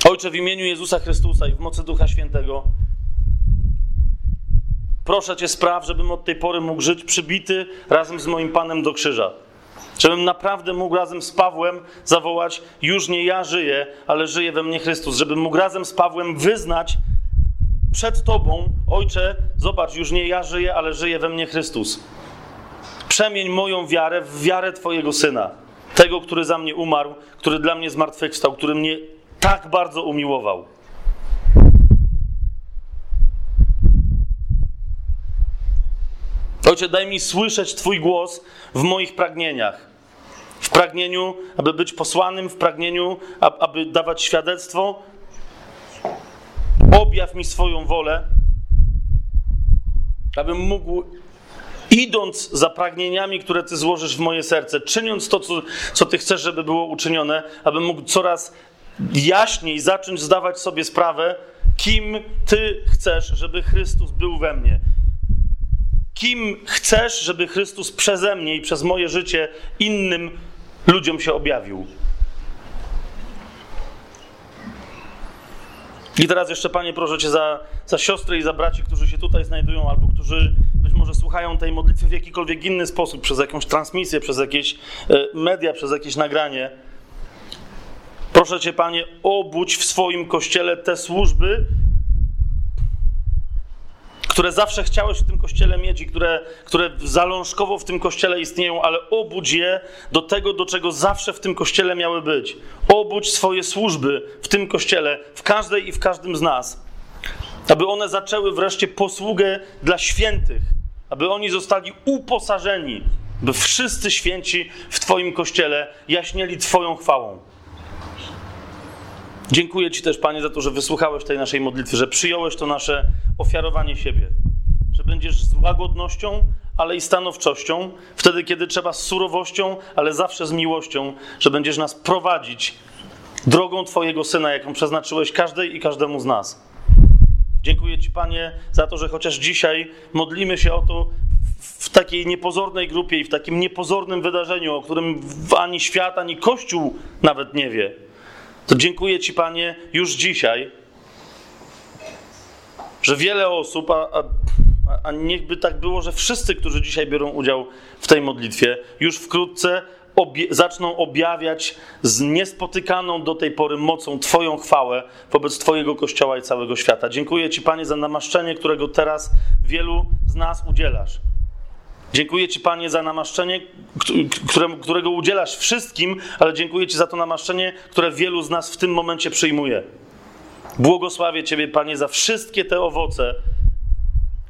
Ojcze, w imieniu Jezusa Chrystusa i w mocy Ducha Świętego, proszę Cię, spraw, żebym od tej pory mógł żyć przybity razem z moim Panem do krzyża. Żebym naprawdę mógł razem z Pawłem zawołać: Już nie ja żyję, ale żyje we mnie Chrystus. Żebym mógł razem z Pawłem wyznać przed Tobą: Ojcze, zobacz, już nie ja żyję, ale żyje we mnie Chrystus. Przemień moją wiarę w wiarę Twojego syna, tego, który za mnie umarł, który dla mnie zmartwychwstał, który mnie tak bardzo umiłował. Ojcze, daj mi słyszeć Twój głos w moich pragnieniach. W pragnieniu, aby być posłanym, w pragnieniu, aby dawać świadectwo. Objaw mi swoją wolę, abym mógł, idąc za pragnieniami, które Ty złożysz w moje serce, czyniąc to, co, co Ty chcesz, żeby było uczynione, abym mógł coraz jaśniej zacząć zdawać sobie sprawę, kim Ty chcesz, żeby Chrystus był we mnie. Kim chcesz, żeby Chrystus przeze mnie i przez moje życie innym ludziom się objawił. I teraz jeszcze, Panie, proszę Cię za, za siostry i za braci, którzy się tutaj znajdują, albo którzy być może słuchają tej modlitwy w jakikolwiek inny sposób, przez jakąś transmisję, przez jakieś e, media, przez jakieś nagranie. Proszę Cię, Panie, obudź w swoim kościele te służby, które zawsze chciałeś w tym kościele mieć i które, które zalążkowo w tym kościele istnieją, ale obudź je do tego, do czego zawsze w tym kościele miały być. Obudź swoje służby w tym kościele, w każdej i w każdym z nas, aby one zaczęły wreszcie posługę dla świętych, aby oni zostali uposażeni, by wszyscy święci w Twoim kościele jaśnieli Twoją chwałą. Dziękuję Ci też, Panie, za to, że wysłuchałeś tej naszej modlitwy, że przyjąłeś to nasze ofiarowanie siebie, że będziesz z łagodnością, ale i stanowczością, wtedy, kiedy trzeba z surowością, ale zawsze z miłością, że będziesz nas prowadzić drogą Twojego Syna, jaką przeznaczyłeś każdej i każdemu z nas. Dziękuję Ci, Panie, za to, że chociaż dzisiaj modlimy się o to w takiej niepozornej grupie i w takim niepozornym wydarzeniu, o którym ani świat, ani Kościół nawet nie wie to dziękuję Ci, Panie, już dzisiaj, że wiele osób, a, a, a niechby tak było, że wszyscy, którzy dzisiaj biorą udział w tej modlitwie, już wkrótce obie, zaczną objawiać z niespotykaną do tej pory mocą Twoją chwałę wobec Twojego Kościoła i całego świata. Dziękuję Ci, Panie, za namaszczenie, którego teraz wielu z nas udzielasz. Dziękuję Ci, Panie, za namaszczenie, którego udzielasz wszystkim, ale dziękuję Ci za to namaszczenie, które wielu z nas w tym momencie przyjmuje. Błogosławię Ciebie, Panie, za wszystkie te owoce,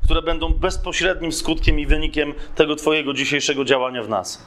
które będą bezpośrednim skutkiem i wynikiem tego Twojego dzisiejszego działania w nas.